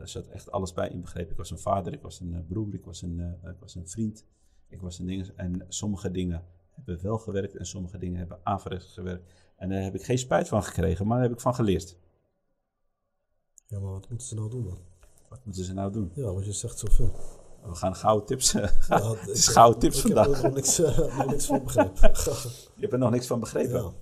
zat echt alles bij inbegrepen. Ik was een vader, ik was een broer, ik was een, ik was een vriend, ik was een ding. En sommige dingen hebben wel gewerkt en sommige dingen hebben averechts gewerkt. En daar heb ik geen spijt van gekregen, maar daar heb ik van geleerd. Ja, maar wat moeten ze nou doen dan? Wat moeten ze nou doen? Ja, want je zegt zoveel. We gaan gouden tips. Ja, het is gouden tips vandaag. Ik heb er nog niks, nog niks van begrepen. je hebt er nog niks van begrepen? Ja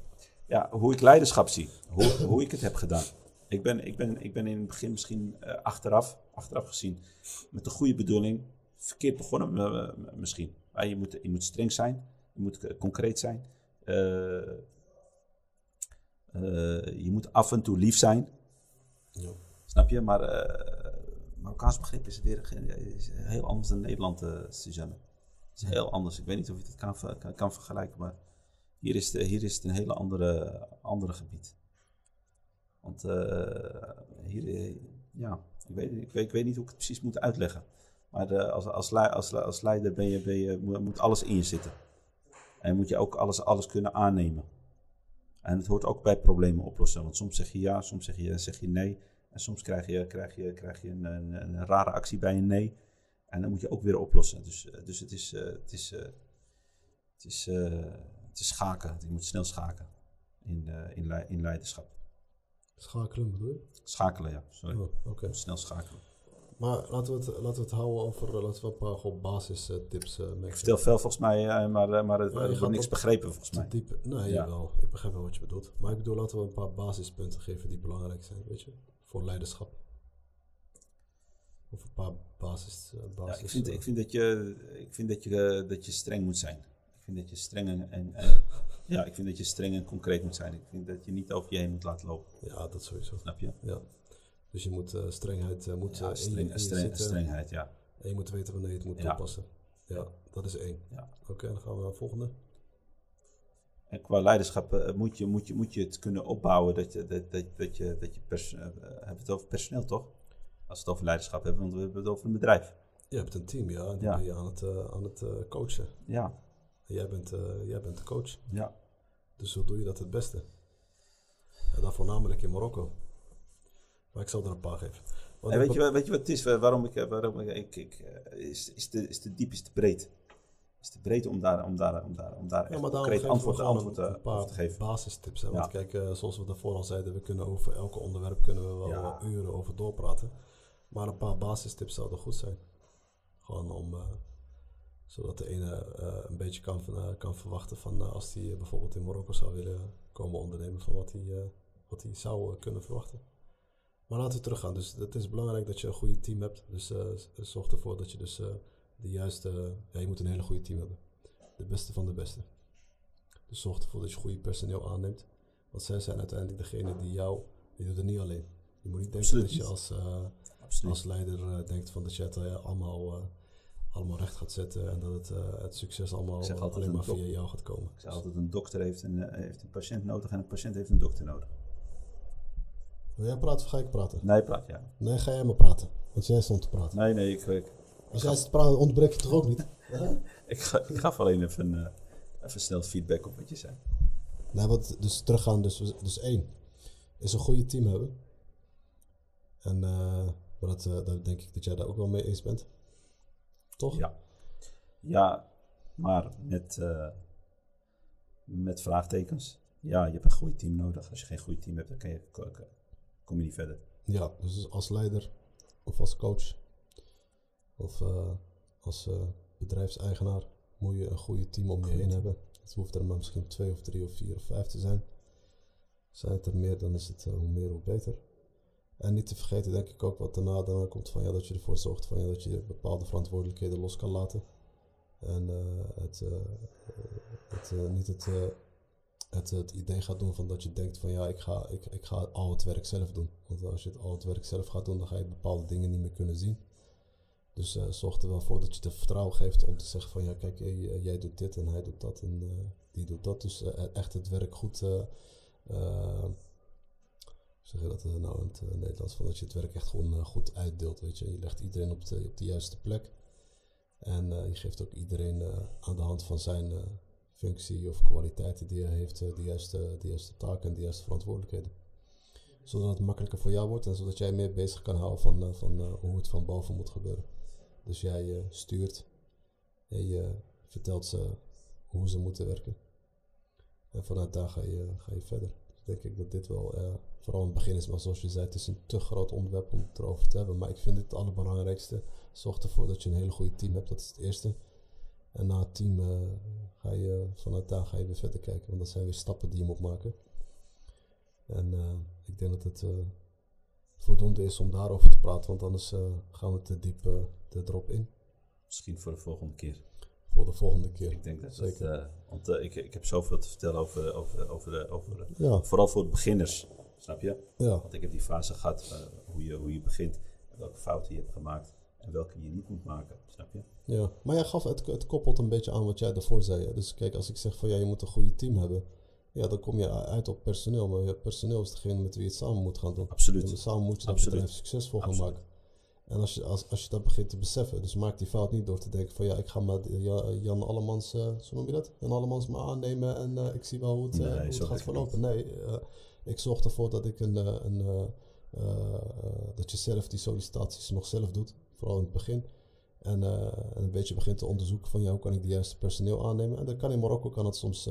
ja, hoe ik leiderschap zie. Hoe, hoe ik het heb gedaan. Ik ben, ik, ben, ik ben in het begin misschien uh, achteraf, achteraf gezien met de goede bedoeling verkeerd begonnen uh, misschien. Maar je, moet, je moet streng zijn. Je moet concreet zijn. Uh, je moet af en toe lief zijn. Ja. Snap je? Maar Marokkaans begrip is, weer, is heel anders dan Nederland, Suzanne. Het is heel anders. Ik weet niet of je het kan, kan, kan vergelijken, maar hier is, de, hier is het een hele andere, andere gebied. Want uh, hier, eh, ja, ik weet, ik, weet, ik weet niet hoe ik het precies moet uitleggen. Maar de, als, als, als, als leider ben je, ben je, moet alles in je zitten. En moet je ook alles, alles kunnen aannemen. En het hoort ook bij problemen oplossen. Want soms zeg je ja, soms zeg je, zeg je nee. En soms krijg je, krijg je, krijg je een, een, een rare actie bij een nee. En dan moet je ook weer oplossen. Dus, eh, dus het is, het is, het is het is schaken. Je moet snel schaken in, uh, in, in leiderschap. Schakelen bedoel je? Schakelen, ja. Sorry. Oh, okay. Snel schakelen. Maar laten we het, laten we het houden over uh, laten we een paar gewoon basistips uh, Ik vertel veel volgens mij, maar, maar het ja, wordt niks begrepen volgens mij. Diep, nee, ja. wel. Ik begrijp wel wat je bedoelt. Maar ik bedoel, laten we een paar basispunten geven die belangrijk zijn, weet je, voor leiderschap. Of een paar basis. basis ja, ik, vind, ik vind dat je, ik vind dat je, dat je streng moet zijn vind dat je streng en, en, ja, ik vind dat je streng en concreet moet zijn. Ik vind dat je niet over je heen moet laten lopen. Ja, dat sowieso. Snap je? Ja. Dus je moet uh, strengheid uh, moet, ja, streng, in, streng, strengheid, ja. En je moet weten wanneer je het moet toepassen. Ja, dat is één. Ja. Oké, dan gaan we naar de volgende. En qua leiderschap uh, moet, je, moet, je, moet je het kunnen opbouwen dat je, dat, dat, dat je, dat je pers hebben het over personeel toch? Als we het over leiderschap hebben, want we hebben het over een bedrijf. Je hebt een team, ja. En ben je aan het, aan het coachen. Ja, Jij bent, uh, jij bent de coach. Ja. Dus hoe doe je dat het beste? En dan voornamelijk in Marokko. Maar ik zal er een paar geven. Want En weet, je, weet je wat het is? Wa- Waarom ik, eh, waarom ik, ik, ik, eh, is, is, te, is te diep, is te breed. Is te breed om daar, om daar, om daar, om daar Ja, maar concreet antwoord, antwoord, een, eh, een paar te geven. basistips. Hè? Want Ja. kijk, eh, zoals we daarvoor al zeiden, we kunnen over elke onderwerp kunnen we wel Ja. eh, uren over doorpraten. Maar een paar basistips zouden goed zijn. Gewoon om, eh, zodat de ene eh, een beetje kan, eh, kan verwachten van eh, als hij bijvoorbeeld in Marokko zou willen komen ondernemen, van wat hij, wat hij zou kunnen verwachten. Maar laten we teruggaan. Dus het is belangrijk dat je een goede team hebt. Dus z- zorg ervoor dat je dus de juiste... ja, je moet een hele goede team hebben. De beste van de beste. Dus zorg ervoor dat je goede personeel aanneemt. Want zij zijn uiteindelijk degene die jou... Je doet het niet alleen. Je moet niet denken Absoluut dat je als, als leider denkt van dat je het allemaal, allemaal recht gaat zetten. En dat het, eh, het succes allemaal alleen een maar via jou gaat komen. Ik zeg altijd, een dokter heeft een, eh, heeft een patiënt nodig en een patiënt heeft een dokter nodig. Wil jij praten of ga ik praten? Nee, praat ja. Nee, ga jij maar praten. Want jij stond te praten. Nee, nee, ik, ik, Als jij zit te praten, ontbreek je toch ook niet? ik, ga, ik gaf alleen even, eh, even snel feedback op wat je zei. Nee, wat, dus teruggaan. Dus, dus één, is een goede team hebben. En maar dat, daar denk ik dat jij daar ook wel mee eens bent. Toch? Ja. Ja, maar met, eh, met vraagtekens. Ja, je hebt een goed team nodig. Als je geen goed team hebt, dan kan je, ko- ko- kom je niet verder. Ja, dus als leider of als coach of eh, als eh, bedrijfseigenaar moet je een goede team om je heen hebben. Het hoeft er maar misschien twee of drie of vier of vijf te zijn. Zijn het er meer, dan is het hoe meer hoe beter. En niet te vergeten, denk ik ook, wat daarna, komt van ja, dat je ervoor zorgt van, ja, dat je bepaalde verantwoordelijkheden los kan laten. En eh, het, eh, het, eh, niet het, het, het idee gaat doen van dat je denkt van ja, ik ga, ik, ik ga al het werk zelf doen. Want als je het, al het werk zelf gaat doen, dan ga je bepaalde dingen niet meer kunnen zien. Dus zorg er wel voor dat je de vertrouwen geeft om te zeggen van ja, kijk, jij doet dit en hij doet dat en die doet dat. Dus echt het werk goed, zeg je dat eh, nou in het eh, Nederlands, van dat je het werk echt gewoon eh, goed uitdeelt, weet je. Je legt iedereen op de, op de juiste plek. En je geeft ook iedereen aan de hand van zijn functie of kwaliteiten die hij heeft, de, juiste, juiste taken en de juiste verantwoordelijkheden. Zodat het makkelijker voor jou wordt en zodat jij meer bezig kan houden van, van hoe het van boven moet gebeuren. Dus jij stuurt en je vertelt ze hoe ze moeten werken. En vanuit daar ga je, ga je verder. Denk ik dat dit wel, eh, vooral het begin is, maar zoals je zei, het is een te groot onderwerp om het erover te hebben. Maar ik vind dit het allerbelangrijkste. Zorg ervoor dat je een hele goede team hebt, dat is het eerste. En na het team eh, ga je, vanuit daar ga je weer verder kijken, want dat zijn weer stappen die je moet maken. En eh, ik denk dat het voldoende is om daarover te praten, want anders gaan we te diep erop in. Misschien voor de volgende keer. Voor de volgende keer. Ik denk dat het, Zeker. eh, want eh, ik, ik heb zoveel te vertellen over, over, over, over Ja, vooral voor beginners. Snap je? ja, Want ik heb die fase gehad, eh, hoe, je, hoe je begint, welke fouten je hebt gemaakt en welke je niet moet maken. Snap je? ja. Maar jij gaf, het, het koppelt een beetje aan wat jij daarvoor zei. hè. Dus kijk, als ik zeg van ja, je moet een goede team hebben. Ja, dan kom je uit op personeel. Maar personeel is degene met wie je het samen moet gaan doen. Absoluut. En samen moet je dat Absoluut. bedrijf succesvol gaan Absoluut. maken. En als je, als, als je dat begint te beseffen, dus maak die fout niet door te denken van ja, ik ga maar Jan Allemans, eh zo noem je dat? Jan Allemans maar aannemen en eh, ik zie wel hoe het, eh, Nee, hoe het zo gaat verlopen. Nee, ik zorg ervoor dat ik een, een dat je zelf die sollicitaties nog zelf doet, vooral in het begin. En, en een beetje begint te onderzoeken van ja, hoe kan ik de juiste personeel aannemen. En dan kan in Marokko kan het soms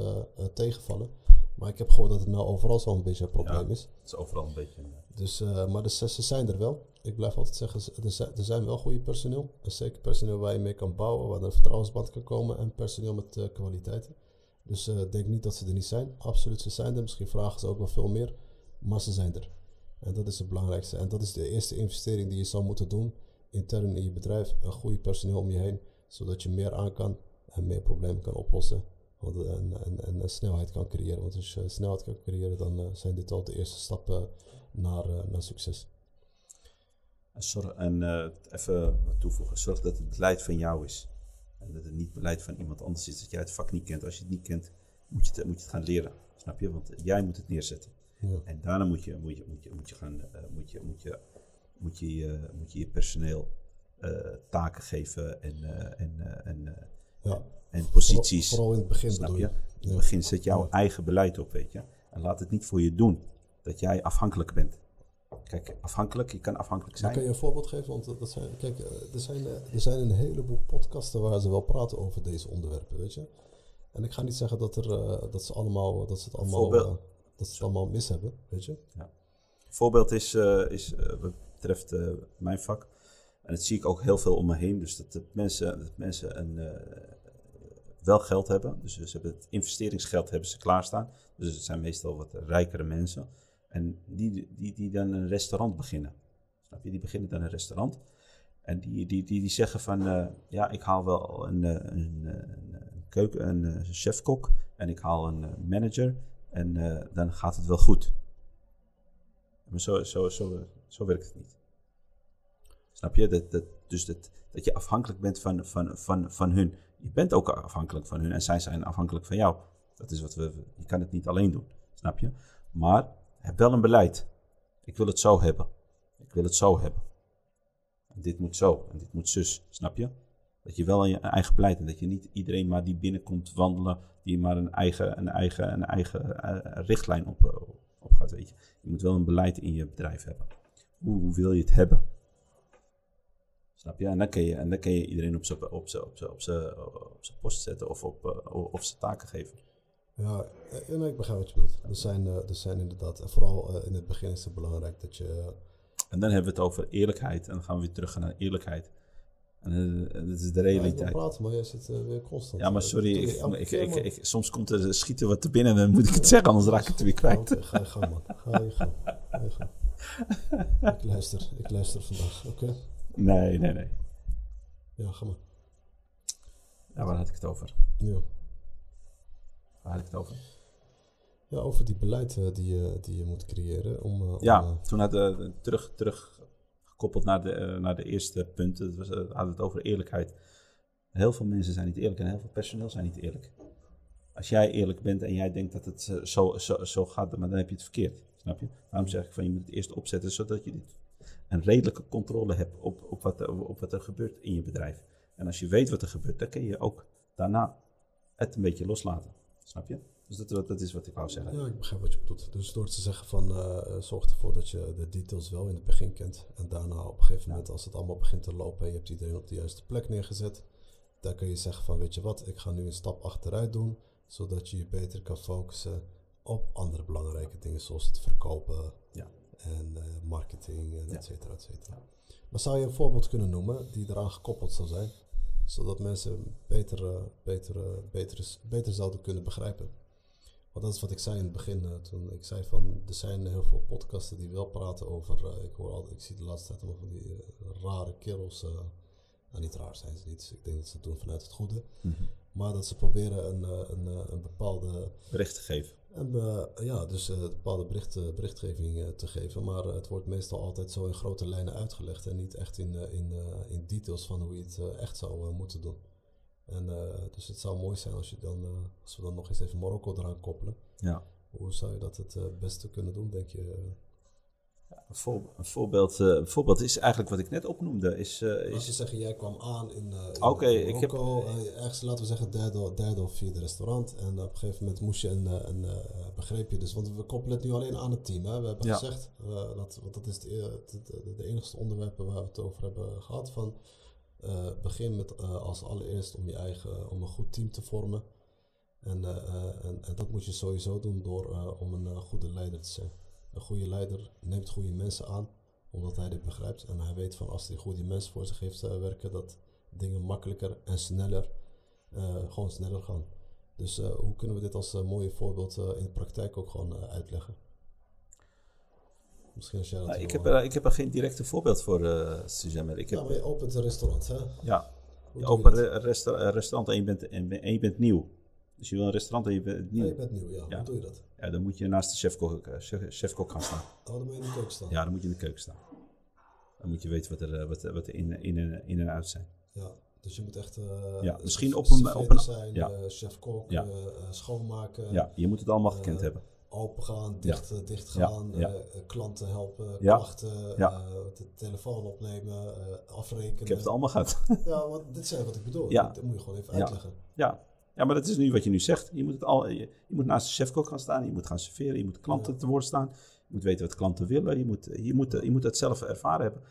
tegenvallen. Maar ik heb gehoord dat het nou overal zo'n beetje een probleem Ja. is. Het is overal een beetje. Dus, maar de, ze zijn er wel. Ik blijf altijd zeggen, ze- er zijn, wel goede personeel. Zeker personeel waar je mee kan bouwen, waar er vertrouwensband kan komen. En personeel met eh, kwaliteiten. Dus eh, denk niet dat ze er niet zijn. Absoluut, ze zijn er. Misschien vragen ze ook wel veel meer. Maar ze zijn er. En dat is het belangrijkste. En dat is de eerste investering die je zou moeten doen. Intern in je bedrijf. Een goede personeel om je heen. Zodat je meer aan kan en meer problemen kan oplossen. Eh, en, en, snelheid kan creëren. Want als je snelheid kan creëren, dan zijn dit al de eerste stappen naar, naar succes. En, zorg, en eh, even toevoegen, zorg dat het beleid van jou is. En dat het niet beleid van iemand anders is, dat jij het vak niet kent. Als je het niet kent, moet je het, moet je het gaan leren. Snap je? Want jij moet het neerzetten. Ja. En daarna moet je, moet je, moet je, moet je, gaan, eh, moet je, moet je, moet je, je- moet je, je personeel eh, taken geven en, eh, en, eh, en, eh, Ja. en posities. Vooral, vooral in het begin Snap je? je. In het begin zet jouw eigen beleid op, weet je. En laat het niet voor je doen dat jij afhankelijk bent. Kijk, afhankelijk, je kan afhankelijk Maar zijn. kan je een voorbeeld geven? Want dat zijn, kijk, eh, er zijn, eh, er zijn een heleboel podcasten waar ze wel praten over deze onderwerpen, weet je. En ik ga niet zeggen dat, er, eh, dat, ze, allemaal, dat ze het allemaal, dat ze het allemaal mis hebben, weet je. voorbeeld is, is wat betreft mijn vak. En dat zie ik ook heel veel om me heen. Dus dat, dat mensen, dat mensen een, wel geld hebben. Dus ze hebben het investeringsgeld hebben ze klaarstaan. Dus het zijn meestal wat rijkere mensen. En die, die, die dan een restaurant beginnen. Snap je? Die beginnen dan een restaurant. En die, die, die, die zeggen van, eh, ja, ik haal wel een, eh, een, een, een keuken, een eh, chefkok. En ik haal een manager. En dan gaat het wel goed. Maar zo, zo, zo, zo werkt het niet. Snap je? Dat, dat, dus dat, dat je afhankelijk bent van, van, van, van hun. Je bent ook afhankelijk van hun en zij zijn afhankelijk van jou. Dat is wat we. Je kan het niet alleen doen. Snap je? Maar heb wel een beleid. Ik wil het zo hebben. Ik wil het zo hebben. En dit moet zo en dit moet zus. Snap je? Dat je wel een eigen beleid hebt. Dat je niet iedereen maar die binnenkomt wandelen. Die maar een eigen, een eigen, een eigen eh, richtlijn op, eh, op gaat. Weet je. je moet wel een beleid in je bedrijf hebben. Hoe, wil je het hebben? Snap je? En dan kun je, en dan kun je iedereen op zijn op op op post zetten of op, eh, of zijn taken geven. Ja, eh, nee, ik begrijp wat je bedoelt. Er zijn, eh, er zijn inderdaad, en vooral eh, in het begin is het belangrijk dat je... En dan hebben we het over eerlijkheid. En dan gaan we weer terug naar eerlijkheid. En eh, dat is de Ja, realiteit. praten, maar jij zit eh, weer constant. Ja, maar eh, sorry, ik, ik, ik, soms komt er schieten wat te binnen en dan moet ik het zeggen, anders raak ik het weer Ja, kwijt. ga je gang, man. Ga je gang. Ga je gang. ik luister, ik luister vandaag, oké? Nee, nee, nee. Ja, ga maar. Ja, waar had ik het over? Ja. Waar had ik het over? Ja, over die beleid eh, die, je, die je moet creëren om... eh, om, Ja, eh, toen hadden we terug, terug gekoppeld naar de, eh, naar de eerste punten. Dat was, eh, hadden we het over eerlijkheid. Heel veel mensen zijn niet eerlijk en heel veel personeel zijn niet eerlijk. Als jij eerlijk bent en jij denkt dat het eh, zo, zo, zo gaat, maar dan heb je het verkeerd. Snap je? Daarom zeg ik van je moet het eerst opzetten zodat je dit een redelijke controle hebt op, op, wat, er- op wat er gebeurt in je bedrijf. En als je weet wat er gebeurt, dan kun je ook daarna het een beetje loslaten. Snap je? Dus dat, dat is wat ik wou zeggen. Ja, ik begrijp wat je bedoelt. Dus door te zeggen van eh, eh, zorg ervoor dat je de details wel in het begin kent. En daarna op een gegeven moment, als het allemaal begint te lopen en je hebt iedereen op de juiste plek neergezet, dan kun je zeggen van weet je wat, ik ga nu een stap achteruit doen, zodat je je beter kan focussen op andere belangrijke dingen zoals het verkopen Ja. en eh, marketing en Ja. et cetera, et cetera. Maar zou je een voorbeeld kunnen noemen die eraan gekoppeld zou zijn, zodat mensen beter, eh, beter, eh, beter, beter zouden kunnen begrijpen? Want dat is wat ik zei in het begin. eh, toen ik zei van er zijn heel veel podcasten die wel praten over. ik hoor al, ik zie de laatste tijd allemaal van die rare kerels. nou, niet raar zijn ze niet. Ik denk dat ze het doen vanuit het goede. Mhm. Maar dat ze proberen een, een, een bepaalde. Bericht te geven. Een, be- ja, dus eh, een bepaalde bericht, eh, berichtgeving eh, te geven. Maar eh, het wordt meestal altijd zo in grote lijnen uitgelegd. En niet echt in, eh, in, eh, in details van hoe je het eh, echt zou eh, moeten doen. En eh, dus het zou mooi zijn als, je dan, eh, als we dan nog eens even Marokko eraan koppelen. Ja. Hoe zou je dat het eh, beste kunnen doen, denk je? Een, voor- een voorbeeld, eh, een voorbeeld is eigenlijk wat ik net opnoemde. Is, Als je zegt, jij kwam aan in, eh in in ik heb- eh, ergens, laten we zeggen, derde, derde of vierde restaurant. En op een gegeven moment moest je een, een begreep je dus, want we koppelen het nu alleen aan het team. Hè? We hebben Ja. gezegd, dat, want dat is de, de, enigste onderwerpen waar we het over hebben gehad. Van, eh, begin met als allereerst om je eigen, om een goed team te vormen. En, en, en dat moet je sowieso doen door om een goede leider te zijn. Een goede leider neemt goede mensen aan, omdat hij dit begrijpt. En hij weet van als hij goede mensen voor zich heeft eh, werken, dat dingen makkelijker en sneller, eh, gewoon sneller gaan. Dus eh, hoe kunnen we dit als mooie voorbeeld in de praktijk ook gewoon uitleggen? Misschien als jij dat Nou, ik, heb er, ik heb er geen directe voorbeeld voor, Suzanne. Ik heb, ja, maar je opent een restaurant, hè? ja, je opent een resta- een restaurant en je, bent, en, en je bent nieuw. Dus je wil een restaurant en je bent Ja, nieuw. je bent nieuw, ja. Ja. Hoe doe je dat? Ja, dan moet je naast de chefkok, eh, chef- chefkok gaan staan. Oh, dan moet je in de keuken staan. Ja, dan moet je in de keuken staan. Dan moet je weten wat er, eh, wat, wat er in, in, en- in en uit zijn. Ja, dus je moet echt. eh, Ja, misschien op een- op een- zijn, ja. chef-kok, Ja. schoonmaken, Ja, je moet het allemaal gekend hebben. open gaan, dicht, dicht Ja, gaan, ja. klanten helpen, Ja, klachten, ja. de telefoon opnemen, afrekenen. Ik heb het allemaal gehad. Ja, want dit zijn wat ik bedoel. Ja. Dat moet je gewoon even Ja. uitleggen. ja, Ja, maar dat is nu wat je nu zegt. Je moet, het al, je, moet naast de chefkok gaan staan, je moet gaan serveren, je moet klanten te woord staan. Je moet weten wat klanten willen, je moet, je moet, je moet het zelf ervaren hebben.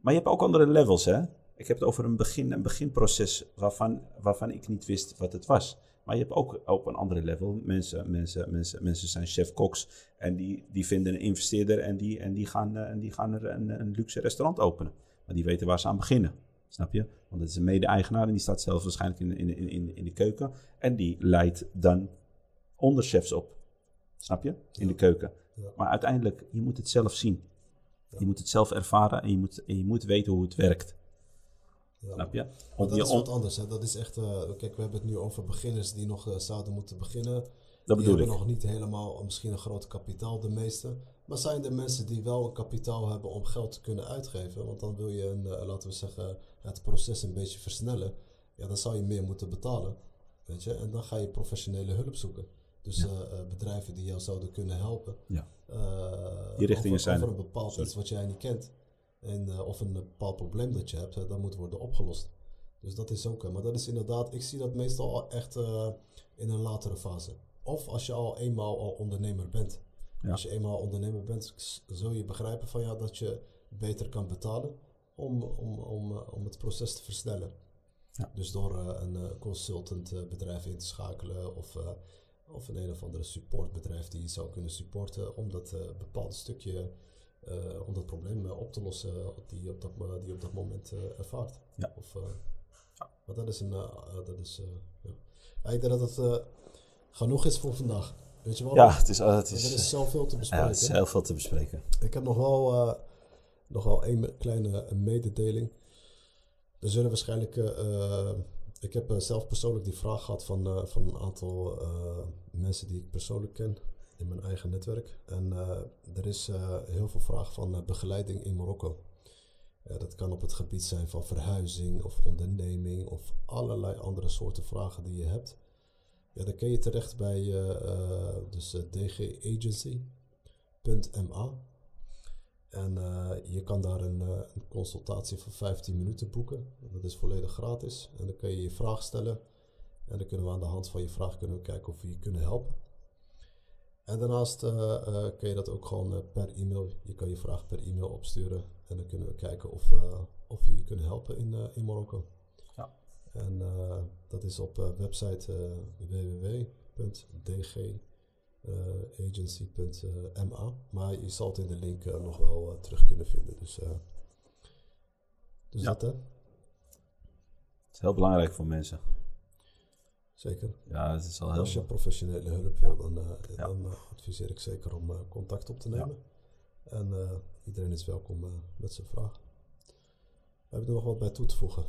Maar je hebt ook andere levels, hè? Ik heb het over een, begin, een beginproces waarvan, waarvan ik niet wist wat het was. Maar je hebt ook op een andere level mensen, mensen, mensen, mensen zijn chef-koks en die, die vinden een investeerder en die, en die gaan, eh, en die gaan er een, een luxe restaurant openen. Maar die weten waar ze aan beginnen. Snap je? Want het is een mede-eigenaar en die staat zelf waarschijnlijk in, in, in, in de keuken. En die leidt dan onderchefs op. Snap je? In de keuken. Ja. Maar uiteindelijk, je moet het zelf zien. Je moet het zelf ervaren en je moet, en je moet weten hoe het werkt. Snap je? Maar dat je is wat anders. Hè? Dat is echt, eh, kijk, we hebben het nu over beginners die nog eh, zouden moeten beginnen. dat die hebben ik. nog niet helemaal eh, misschien een groot kapitaal, de meeste. Maar zijn er mensen die wel een kapitaal hebben om geld te kunnen uitgeven? Want dan wil je, een, laten we zeggen, het proces een beetje versnellen. Ja, dan zou je meer moeten betalen. Weet je? En dan ga je professionele hulp zoeken. Dus Ja. eh, eh, bedrijven die jou zouden kunnen helpen. Ja. eh, Die richtingen over, zijn over er. een bepaald Sorry. iets wat jij niet kent. En, of een bepaald probleem dat je hebt, dat moet worden opgelost. Dus dat is ook. Maar dat is inderdaad, ik zie dat meestal al echt in een latere fase. Of als je al eenmaal al ondernemer bent. Ja. Als je eenmaal ondernemer bent, zul je begrijpen van ja, dat je beter kan betalen om, om, om, eh, om het proces te versnellen. Ja. Dus door eh, een eh, consultant eh, bedrijf in te schakelen of, of een een of andere supportbedrijf die je zou kunnen supporten om dat bepaalde stukje, om dat probleem op te lossen die je op dat, die op dat moment ervaart. Ja. Of, eh, maar dat is een, dat is, ja. Ja, ik denk dat het genoeg is voor vandaag. Weet je wel? Ja, het is, het Er is, is zoveel te ja, bespreken. het is heel veel te bespreken. Ik heb nog wel, nog wel één kleine eh, mededeling. Er zullen waarschijnlijk. eh, eh, ik heb zelf persoonlijk die vraag gehad van, van een aantal mensen die ik persoonlijk ken in mijn eigen netwerk. En er is heel veel vraag van begeleiding in Marokko. Dat kan op het gebied zijn van verhuizing of onderneming of allerlei andere soorten vragen die je hebt. Ja, dan kun je terecht bij dus, dgagency.ma. En eh, je kan daar een, eh, een consultatie van 15 minuten boeken. Dat is volledig gratis. En dan kun je je vraag stellen. En dan kunnen we aan de hand van je vraag kunnen we kijken of we je kunnen helpen. En daarnaast eh, kun je dat ook gewoon per e-mail. Je kan je vraag per e-mail opsturen. En dan kunnen we kijken of, of we je kunnen helpen in, in Marokko. Ja. En dat is op website eh www.dgagency.ma. maar je zal het in de link eh, nog wel eh, terug kunnen vinden. Dus, eh, dus Ja. dat hè? Het is heel belangrijk voor mensen. Zeker. Ja, het is al heel Als je professionele hulp wil, dan, eh, Ja. dan eh, adviseer ik zeker om eh, contact op te nemen. En eh, iedereen is welkom eh, met zijn vraag. Heb je er nog wat bij toe te voegen?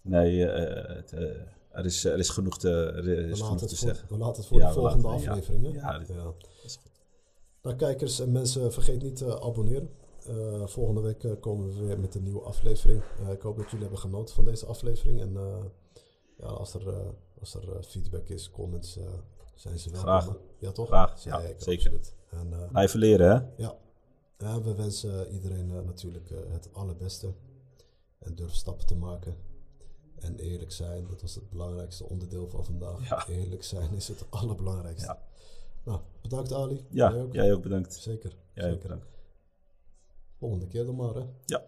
Nee, eh, het, eh, er, is, er is genoeg te, er We is genoeg te voor, zeggen. we laten het voor Ja, de volgende laten- ja. Ja. Nou, kijkers en mensen, vergeet niet te abonneren. Eh, volgende week eh, komen we weer met een nieuwe aflevering. Eh, ik hoop dat jullie hebben genoten van deze aflevering. En eh, ja, als er, eh, als er eh, feedback is, comments, eh, zijn ze. Graag. hè? Ja, toch? Graag, ja, Zeker, zeker. absoluut. En, eh, Blijven leren, hè? ja. we wensen iedereen eh, natuurlijk eh, het allerbeste. En durf stappen te maken. En eerlijk zijn, dat was het belangrijkste onderdeel van vandaag. Ja. Eerlijk zijn is het allerbelangrijkste. Ja. Nou, bedankt Ali. Ja, Jij ook? jij ook bedankt. Zeker. Jij ook zeker. bedankt. Volgende keer dan maar, hè? Ja.